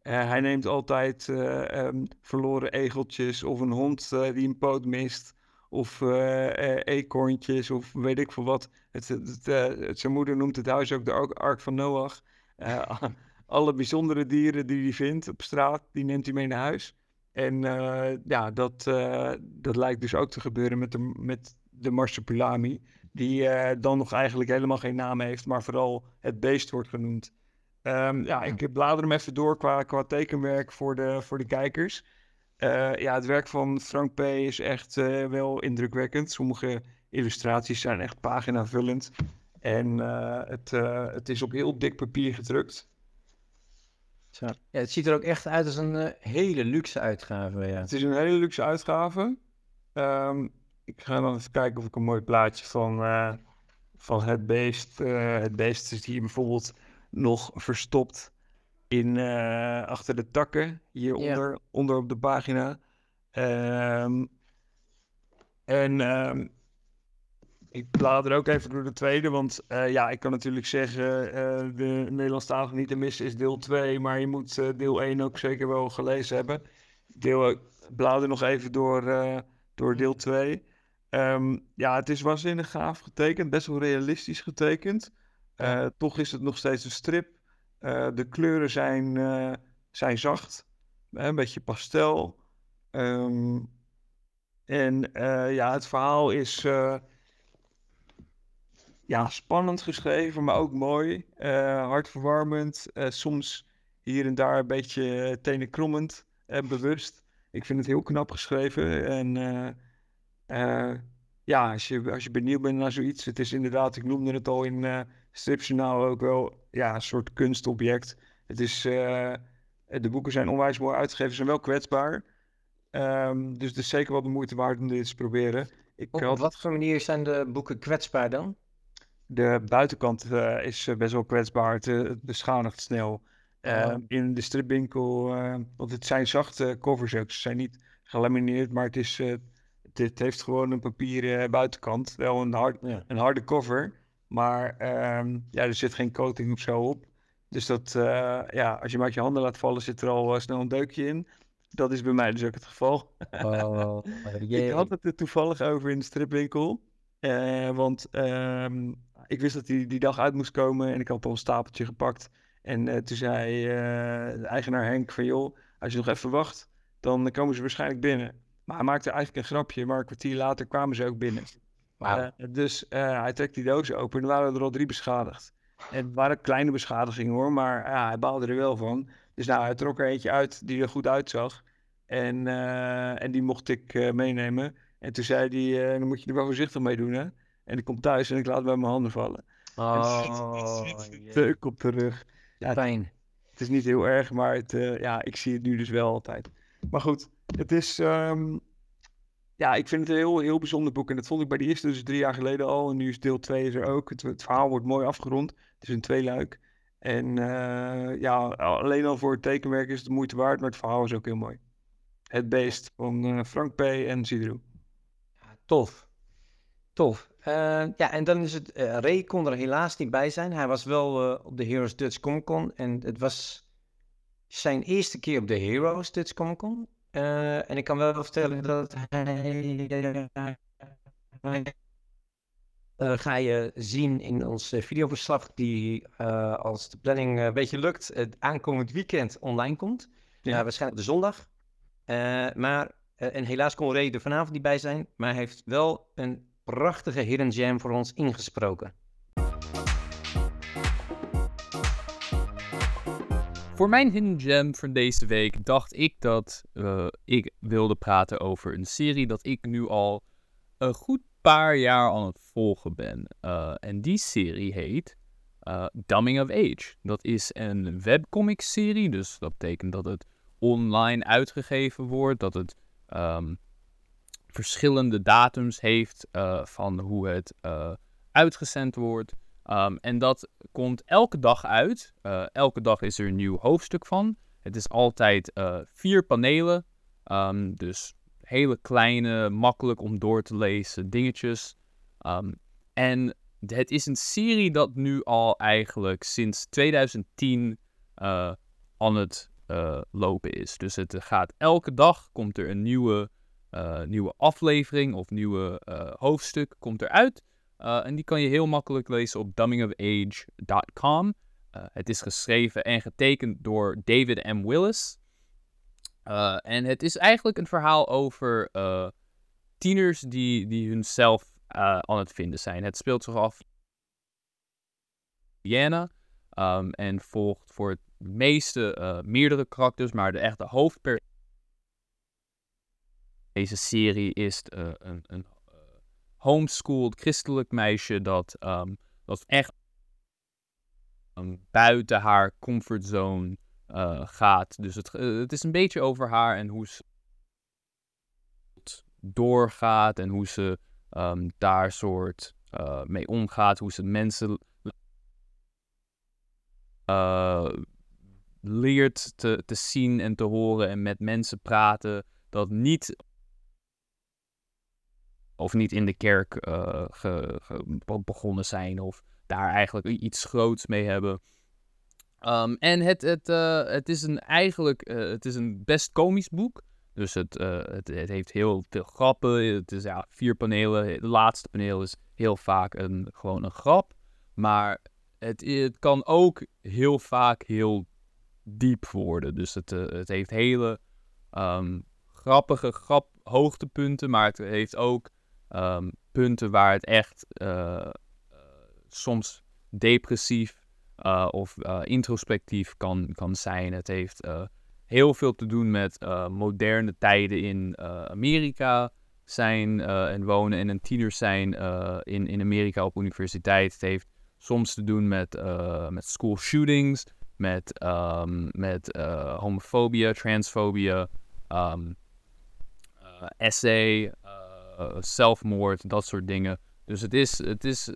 hij neemt altijd um, verloren egeltjes of een hond die een poot mist. Of eekhoorntjes of weet ik veel wat. Het, het, zijn moeder noemt het huis ook de Ark van Noach alle bijzondere dieren die hij vindt op straat, die neemt hij mee naar huis. En uh, ja, dat, uh, dat lijkt dus ook te gebeuren met de, met de marsupilami, die uh, dan nog eigenlijk helemaal geen naam heeft, maar vooral het beest wordt genoemd. Um, ja, ik blader hem even door qua, qua tekenwerk voor de, voor de kijkers. ja, het werk van Frank P. is echt wel indrukwekkend. Sommige illustraties zijn echt paginavullend. En het, het is op heel dik papier gedrukt. Zo. Ja, het ziet er ook echt uit als een uh, hele luxe uitgave. Ja. Het is een hele luxe uitgave. Um, ik ga dan even kijken of ik een mooi plaatje van, uh, van het beest. Uh, het beest is hier bijvoorbeeld nog verstopt in, achter de takken. Hieronder ja. onder op de pagina. Um, en um, ik blader ook even door de tweede, want uh, ja, ik kan natuurlijk zeggen, uh, de Nederlandstalige niet te missen is deel 2, maar je moet uh, deel 1 ook zeker wel gelezen hebben. Deel, blader nog even door, door deel 2. Um, ja, het is waanzinnig gaaf getekend, best wel realistisch getekend. toch is het nog steeds een strip. de kleuren zijn, zijn zacht, een beetje pastel. Um, en ja, het verhaal is ja, spannend geschreven, maar ook mooi. Uh, hartverwarmend. Uh, soms hier en daar een beetje tenenkrommend en bewust. Ik vind het heel knap geschreven. En ja, als je, als je benieuwd bent naar zoiets. Het is inderdaad, ik noemde het al in uh, Stripjournaal ook wel ja, een soort kunstobject. Het is, de boeken zijn onwijs mooi uitgegeven, ze zijn wel kwetsbaar. Um, dus het is zeker wel de moeite waard om dit eens te proberen. Ik Op had... wat voor manier zijn de boeken kwetsbaar dan? De buitenkant uh, is best wel kwetsbaar. Het, het beschadigt snel. Oh. In de stripwinkel, want het zijn zachte covers ook. Ze zijn niet gelamineerd, maar het, is, het, het heeft gewoon een papieren buitenkant. Wel een, hard, ja. een harde cover, maar um, ja, er zit geen coating of zo op. Dus dat, ja, als je hem uit je handen laat vallen, zit er al snel een deukje in. Dat is bij mij dus ook het geval. Oh, ik had het er toevallig over in de stripwinkel. want um, ik wist dat hij die dag uit moest komen en ik had al een stapeltje gepakt. En uh, toen zei uh, de eigenaar Henk van joh, als je nog even wacht, dan komen ze waarschijnlijk binnen. Maar hij maakte eigenlijk een grapje, maar een kwartier later kwamen ze ook binnen. Eh, dus eh, hij trekt die doos open en er waren er al drie beschadigd. En het waren kleine beschadigingen hoor, maar ja, hij baalde er wel van. Dus nou, hij trok er eentje uit die er goed uitzag. En, eh, en die mocht ik eh, meenemen. En toen zei hij, eh, dan moet je er wel voorzichtig mee doen hè. En ik kom thuis en ik laat bij mijn handen vallen. Oh. Teuk op de rug. Ja, Pijn. het is niet heel erg, maar het, eh, ja, ik zie het nu dus wel altijd. Maar goed, het is... ehm, ja, ik vind het een heel, heel bijzonder boek. En dat vond ik bij de eerste dus drie jaar geleden al. En nu is deel 2 is er ook. Het, het verhaal wordt mooi afgerond. Het is een tweeluik. En eh, ja, alleen al voor het tekenwerk is het de moeite waard. Maar het verhaal is ook heel mooi. Het Beest van eh, Frank P. en Zidro. Ja, tof. Tof. Eh, ja, en dan is het... eh, Ray kon er helaas niet bij zijn. Hij was wel eh, op de Heroes Dutch Comic Con. En het was zijn eerste keer op de Heroes Dutch Comic Con. En ik kan wel vertellen dat hij... ga je zien in ons videoverslag die als de planning een beetje lukt, het aankomend weekend online komt. Ja. Waarschijnlijk op de zondag. Maar, en helaas kon Ray er vanavond niet bij zijn, maar hij heeft wel een prachtige hidden gem voor ons ingesproken. Voor mijn hidden gem van deze week dacht ik dat eh, ik wilde praten over een serie dat ik nu al een goed paar jaar aan het volgen ben. Eh, en die serie heet eh Dumbing of Age. Dat is een webcomic serie, dus dat betekent dat het online uitgegeven wordt, dat het ehm, verschillende datums heeft eh, van hoe het eh, uitgezend wordt. Um, en dat komt elke dag uit. Uh, elke dag is er een nieuw hoofdstuk van. Het is altijd vier panelen. Um, dus hele kleine, makkelijk om door te lezen dingetjes. Um, en het is een serie dat nu al eigenlijk sinds 2010 uh, aan het lopen is. Dus het gaat elke dag komt er een nieuwe, uh, nieuwe aflevering of nieuwe uh, hoofdstuk komt eruit. Uh, en die kan je heel makkelijk lezen op dumbingofage.com. Uh, het is geschreven en getekend door David M. Willis. En het is eigenlijk een verhaal over tieners die, die hunzelf aan het vinden zijn. Het speelt zich af in Vienna um, en volgt voor het meeste meerdere karakters, maar de echte hoofdper. Deze serie is uh, een, een homeschooled christelijk meisje dat, um, dat echt um, buiten haar comfortzone uh, gaat. Dus het, het is een beetje over haar en hoe ze doorgaat en hoe ze um, daar soort mee omgaat, hoe ze mensen leert te, te zien en te horen en met mensen praten dat niet of niet in de kerk ge, begonnen zijn of daar eigenlijk iets groots mee hebben. Um, en het, het, uh, het is een eigenlijk uh, het is een best komisch boek. Dus het, het, het, heeft heel veel grappen. Het is ja, vier panelen. Het laatste paneel is heel vaak een, gewoon een grap. Maar het, het kan ook heel vaak heel diep worden. Dus het, het heeft hele um, grappige grap, hoogtepunten. Maar het heeft ook Um, punten waar het echt uh, uh, soms depressief uh, of introspectief kan, kan zijn. Het heeft heel veel te doen met moderne tijden in Amerika zijn en wonen en een tiener zijn in, in Amerika op universiteit. Het heeft soms te doen met, met school shootings, met, um, met homofobie, transfobie, um, essay zelfmoord, dat soort dingen. Dus het is, het is uh,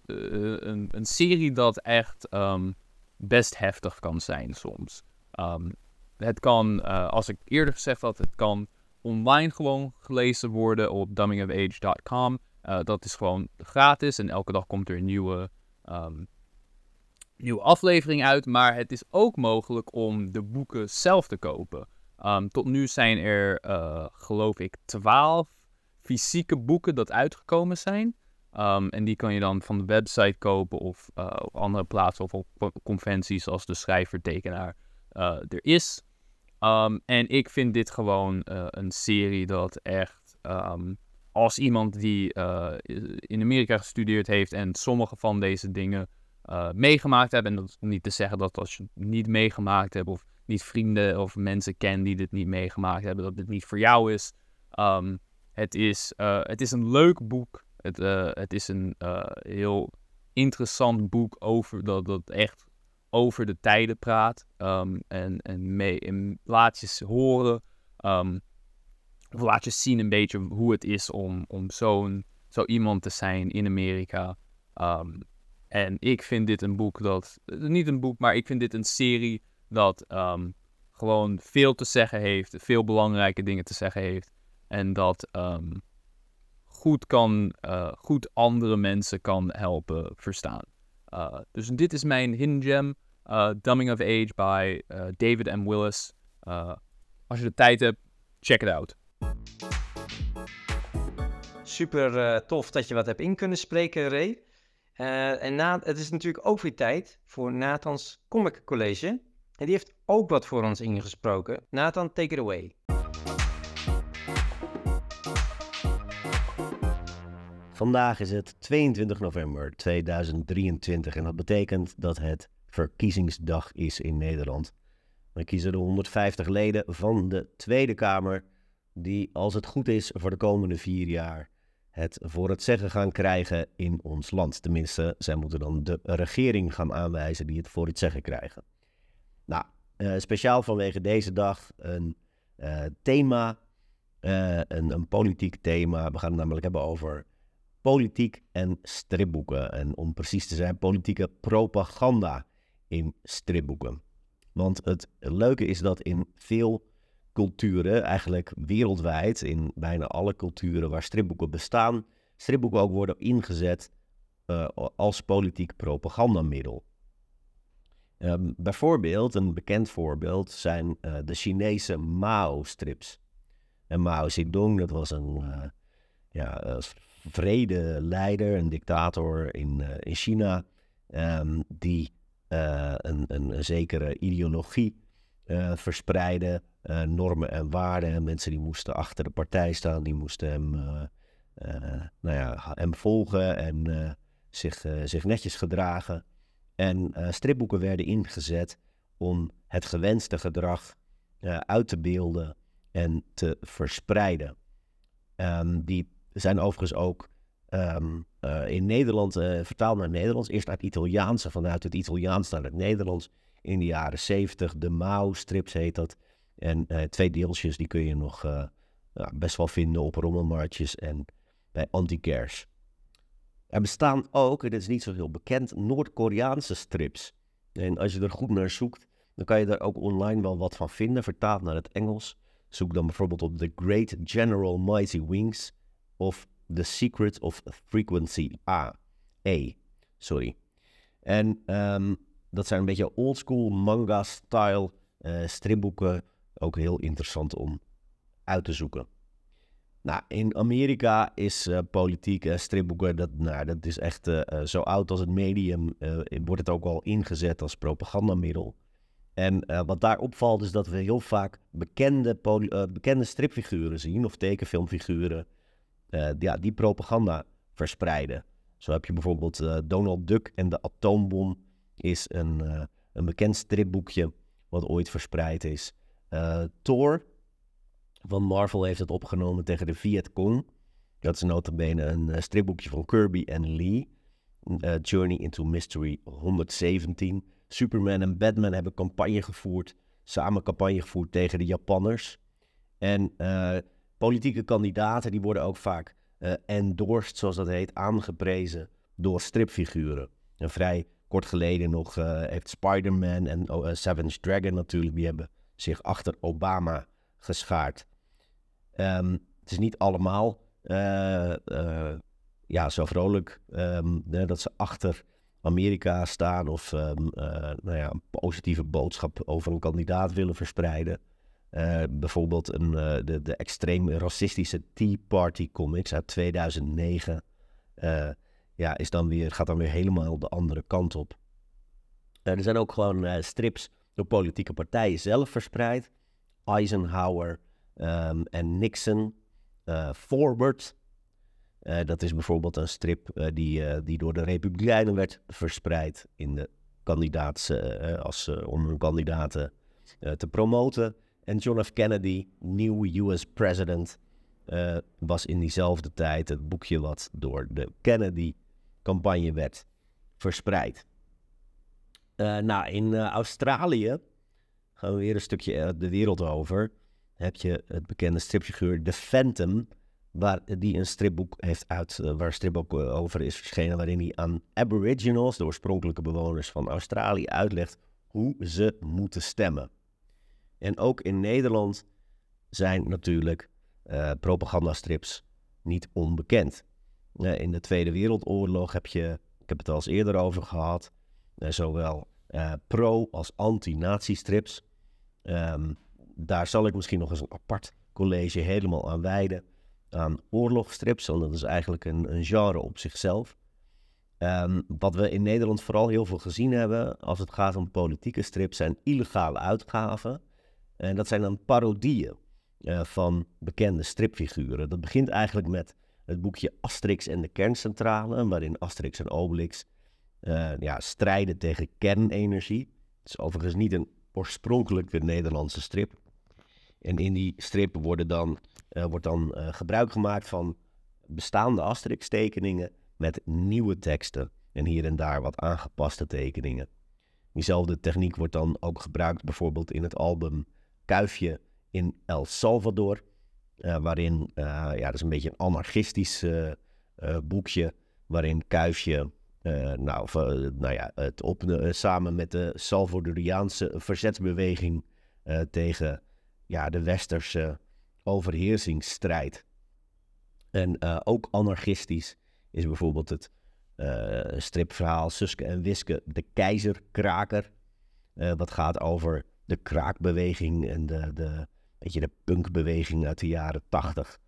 een, een, serie dat echt um, best heftig kan zijn soms. Um, het kan, uh, als ik eerder gezegd had, het kan online gewoon gelezen worden op dumbingofage.com. dat is gewoon gratis en elke dag komt er een nieuwe, um, nieuwe aflevering uit. Maar het is ook mogelijk om de boeken zelf te kopen. tot nu zijn er, geloof ik, 12 fysieke boeken dat uitgekomen zijn. Um, en die kan je dan van de website kopen of op andere plaatsen of op conventies als de schrijver-tekenaar uh, er is. Um, en ik vind dit gewoon uh, een serie dat echt, um, als iemand die in Amerika gestudeerd heeft en sommige van deze dingen meegemaakt hebben, en dat is niet te zeggen dat als je het niet meegemaakt hebt of niet vrienden of mensen kent die dit niet meegemaakt hebben, dat dit niet voor jou is. Het, is het is een leuk boek. Het, het is een heel interessant boek over dat, dat echt over de tijden praat. Um, en, en, mee, en laat je horen, um, of laat je zien een beetje hoe het is om, om zo'n zo iemand te zijn in Amerika. Um, en ik vind dit een boek dat, niet een boek, maar ik vind dit een serie dat gewoon veel te zeggen heeft, veel belangrijke dingen te zeggen heeft. En dat goed, kan, uh, goed andere mensen kan helpen verstaan. Uh, dus dit is mijn hidden gem, uh, Dumbing of Age by David M. Willis. als je de tijd hebt, check it out. Super tof dat je wat hebt in kunnen spreken, Ray. en na, het is natuurlijk ook weer tijd voor Nathans Comic College. En die heeft ook wat voor ons ingesproken. Nathan, take it away. Vandaag is het 22 november 2023 en dat betekent dat het verkiezingsdag is in Nederland. We kiezen de 150 leden van de Tweede Kamer, die als het goed is voor de komende vier jaar het voor het zeggen gaan krijgen in ons land. Tenminste, zij moeten dan de regering gaan aanwijzen die het voor het zeggen krijgen. Nou, uh, speciaal vanwege deze dag een uh, thema, uh, een, een politiek thema. We gaan het namelijk hebben over politiek en stripboeken. En om precies te zijn, politieke propaganda in stripboeken. Want het leuke is dat in veel culturen, eigenlijk wereldwijd, in bijna alle culturen waar stripboeken bestaan, stripboeken ook worden ingezet uh, als politiek propagandamiddel. Um, bijvoorbeeld, een bekend voorbeeld zijn uh, de Chinese Mao-strips. En Mao Zedong, dat was een uh, ja, vredeleider, een dictator in, uh, in China, um, die uh, een, een, een, zekere ideologie uh, verspreidde, normen en waarden. En mensen die moesten achter de partij staan, die moesten hem, nou ja, hem volgen en zich, zich netjes gedragen. En stripboeken werden ingezet om het gewenste gedrag uit te beelden en te verspreiden. Um, die zijn overigens ook um, uh, in Nederland uh, vertaald naar het Nederlands. Eerst uit het Italiaans vanuit het Italiaans naar het Nederlands. In de jaren 70, de Mao-strips heet dat. En uh, twee deeltjes, die kun je nog best wel vinden op rommelmarktjes en bij antiquaires. Er bestaan ook, en dat is niet zo heel bekend, Noord-Koreaanse strips. En als je er goed naar zoekt, dan kan je daar ook online wel wat van vinden, vertaald naar het Engels. Zoek dan bijvoorbeeld op The Great General Mighty Wings of The Secret of Frequency A. A. Sorry. En um, dat zijn een beetje oldschool manga-style uh, stripboeken. Ook heel interessant om uit te zoeken. Nou, in Amerika is uh, politiek uh, stripboeken, dat, nou, dat is echt zo oud als het medium, wordt het ook al ingezet als propagandamiddel. En wat daar opvalt is dat we heel vaak bekende, bekende stripfiguren zien, of tekenfilmfiguren, uh, ja, die propaganda verspreiden. Zo heb je bijvoorbeeld uh, Donald Duck en de atoombom is een, uh, een bekend stripboekje wat ooit verspreid is. Thor van Marvel heeft het opgenomen tegen de Vietcong. Dat is notabene een stripboekje van Kirby en Lee. Journey into Mystery 117. Superman en Batman hebben campagne gevoerd, samen campagne gevoerd tegen de Japanners. En Politieke kandidaten die worden ook vaak uh, endorsed, zoals dat heet, aangeprezen door stripfiguren. En vrij kort geleden nog uh, heeft Spider-Man en uh, Savage Dragon natuurlijk, die hebben zich achter Obama geschaard. Um, het is niet allemaal ja, zo vrolijk um, dat ze achter Amerika staan of um, nou ja, een positieve boodschap over een kandidaat willen verspreiden. Uh, bijvoorbeeld een, uh, de, de extreem racistische Tea Party comics uit 2009. Uh, eh, ja, is dan weer, gaat dan weer helemaal de andere kant op. er zijn ook gewoon strips door politieke partijen zelf verspreid. Eisenhower ehm, en Nixon eh, Forward. Eh, dat is bijvoorbeeld een strip eh, die, eh, die door de Republikeinen werd verspreid in de kandidaats, eh, als, eh, om hun kandidaten eh, te promoten. En John F. Kennedy, nieuwe US president, eh, was in diezelfde tijd het boekje wat door de Kennedy-campagne werd verspreid. Eh, nou, in eh, Australië gaan we weer een stukje de wereld over. Heb je het bekende stripfiguur The Phantom, waar die een stripboek heeft uit, waar een stripboek over is verschenen, waarin hij aan Aboriginals, de oorspronkelijke bewoners van Australië, uitlegt hoe ze moeten stemmen. En ook in Nederland zijn natuurlijk eh, propagandastrips niet onbekend. Eh, in de Tweede Wereldoorlog heb je, ik heb het al eens eerder over gehad, eh, zowel pro- als anti-nazi-strips. Ehm, daar zal ik misschien nog eens een apart college helemaal aan wijden. Aan oorlogsstrips, want dat is eigenlijk een, een genre op zichzelf. Ehm, wat we in Nederland vooral heel veel gezien hebben als het gaat om politieke strips, zijn illegale uitgaven. En dat zijn dan parodieën eh, van bekende stripfiguren. Dat begint eigenlijk met het boekje Asterix en de kerncentrale, waarin Asterix en Obelix eh, ja, strijden tegen kernenergie. Het is overigens niet een oorspronkelijke Nederlandse strip. En in die strip worden dan, eh, wordt dan eh, gebruik gemaakt van bestaande Asterix-tekeningen met nieuwe teksten en hier en daar wat aangepaste tekeningen. Diezelfde techniek wordt dan ook gebruikt bijvoorbeeld in het album Kuifje in El Salvador, eh, waarin, eh, ja, dat is een beetje een anarchistisch eh, boekje, waarin Kuifje, nou, of, nou ja, het op, samen met de Salvadoriaanse verzetsbeweging tegen ja, de westerse overheersingsstrijd. En eh, ook anarchistisch is bijvoorbeeld het stripverhaal Suske en Wiske, de keizerkraker. eh, wat gaat over de kraakbeweging en de, de, weet je, de punkbeweging uit de jaren tachtig.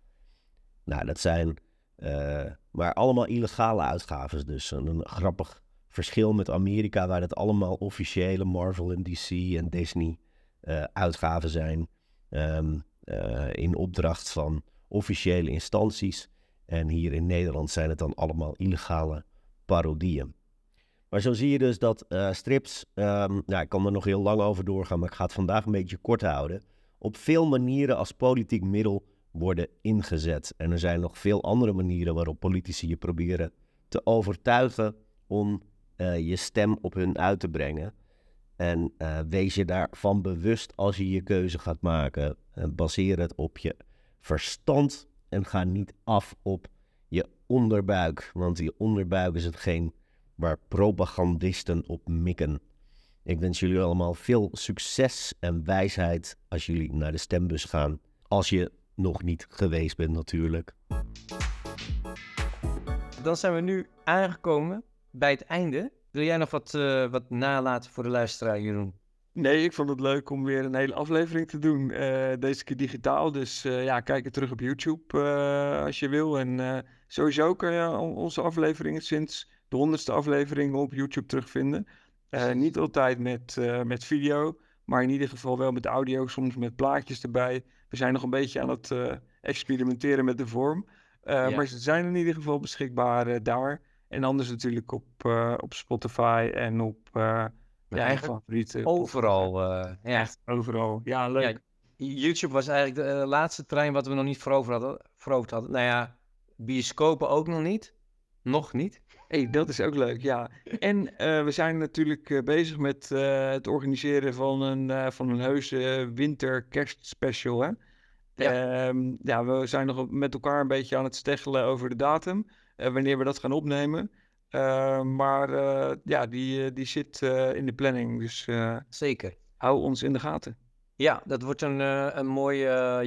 Nou, dat zijn eh, maar allemaal illegale uitgaves dus. Een, grappig verschil met Amerika, waar het allemaal officiële Marvel en DC en Disney eh, uitgaven zijn. ehm, eh, in opdracht van officiële instanties. En hier in Nederland zijn het dan allemaal illegale parodieën. Maar zo zie je dus dat eh, strips, nou, ik kan er nog heel lang over doorgaan, maar ik ga het vandaag een beetje kort houden, op veel manieren als politiek middel worden ingezet. En er zijn nog veel andere manieren waarop politici je proberen te overtuigen om eh, je stem op hun uit te brengen. En eh, wees je daarvan bewust als je je keuze gaat maken. En baseer het op je verstand en ga niet af op je onderbuik. Want je onderbuik is hetgeen waar propagandisten op mikken. Ik wens jullie allemaal veel succes en wijsheid als jullie naar de stembus gaan. Als je nog niet geweest bent natuurlijk. Dan zijn we nu aangekomen bij het einde. Wil jij nog wat, eh, wat nalaten voor de luisteraar, Jeroen? Nee, ik vond het leuk om weer een hele aflevering te doen. eh, deze keer digitaal. Dus eh, ja, kijk het terug op YouTube eh, als je wil. En eh, sowieso kun je al onze afleveringen sinds de honderdste aflevering op YouTube terugvinden. Eh, niet altijd met, eh, met video, maar in ieder geval wel met audio, soms met plaatjes erbij. We zijn nog een beetje aan het eh, experimenteren met de vorm. Ja. Maar ze zijn in ieder geval beschikbaar daar. En anders natuurlijk op, op Spotify en op uh, Ja, eigenlijk favoriete Overal. ja. Echt overal. Ja, leuk. YouTube was eigenlijk de laatste trein wat we nog niet veroverd hadden, veroverd hadden. Nou ja, bioscopen ook nog niet. Nog niet. Hey, dat is ook leuk, ja. En eh, we zijn natuurlijk eh, bezig met eh, het organiseren van een, van een heuse winter-kerstspecial, hè? Ja. Ehm, ja, we zijn nog met elkaar een beetje aan het steggelen over de datum, wanneer we dat gaan opnemen. Eh, maar ja, die, die zit in de planning, dus Zeker. hou ons in de gaten. Ja, dat wordt een, een mooi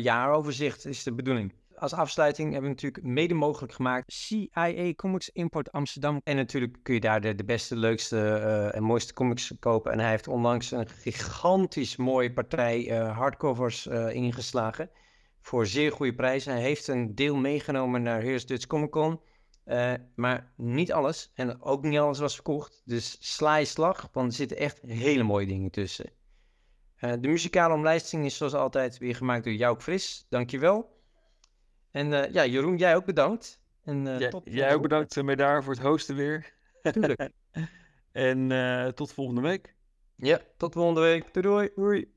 jaaroverzicht, is de bedoeling. Als afsluiting hebben we natuurlijk mede mogelijk gemaakt CIA Comics Import Amsterdam. En natuurlijk kun je daar de, beste, leukste eh, en mooiste comics kopen. En hij heeft onlangs een gigantisch mooie partij eh, hardcovers eh, ingeslagen. Voor zeer goede prijzen. Hij heeft een deel meegenomen naar Here's Dutch Comic Con. Maar niet alles. En ook niet alles was verkocht. Dus sla je slag, want er zitten echt hele mooie dingen tussen. De muzikale omlijsting is zoals altijd weer gemaakt door Jouk Fris. Dankjewel. En eh, ja, Jeroen, jij ook bedankt. En, eh, Jij- tot jij ook bedankt, uh, Medaar, voor het hosten weer. Tuurlijk. en eh, tot volgende week. Ja, tot volgende week. Doei doei. Doei.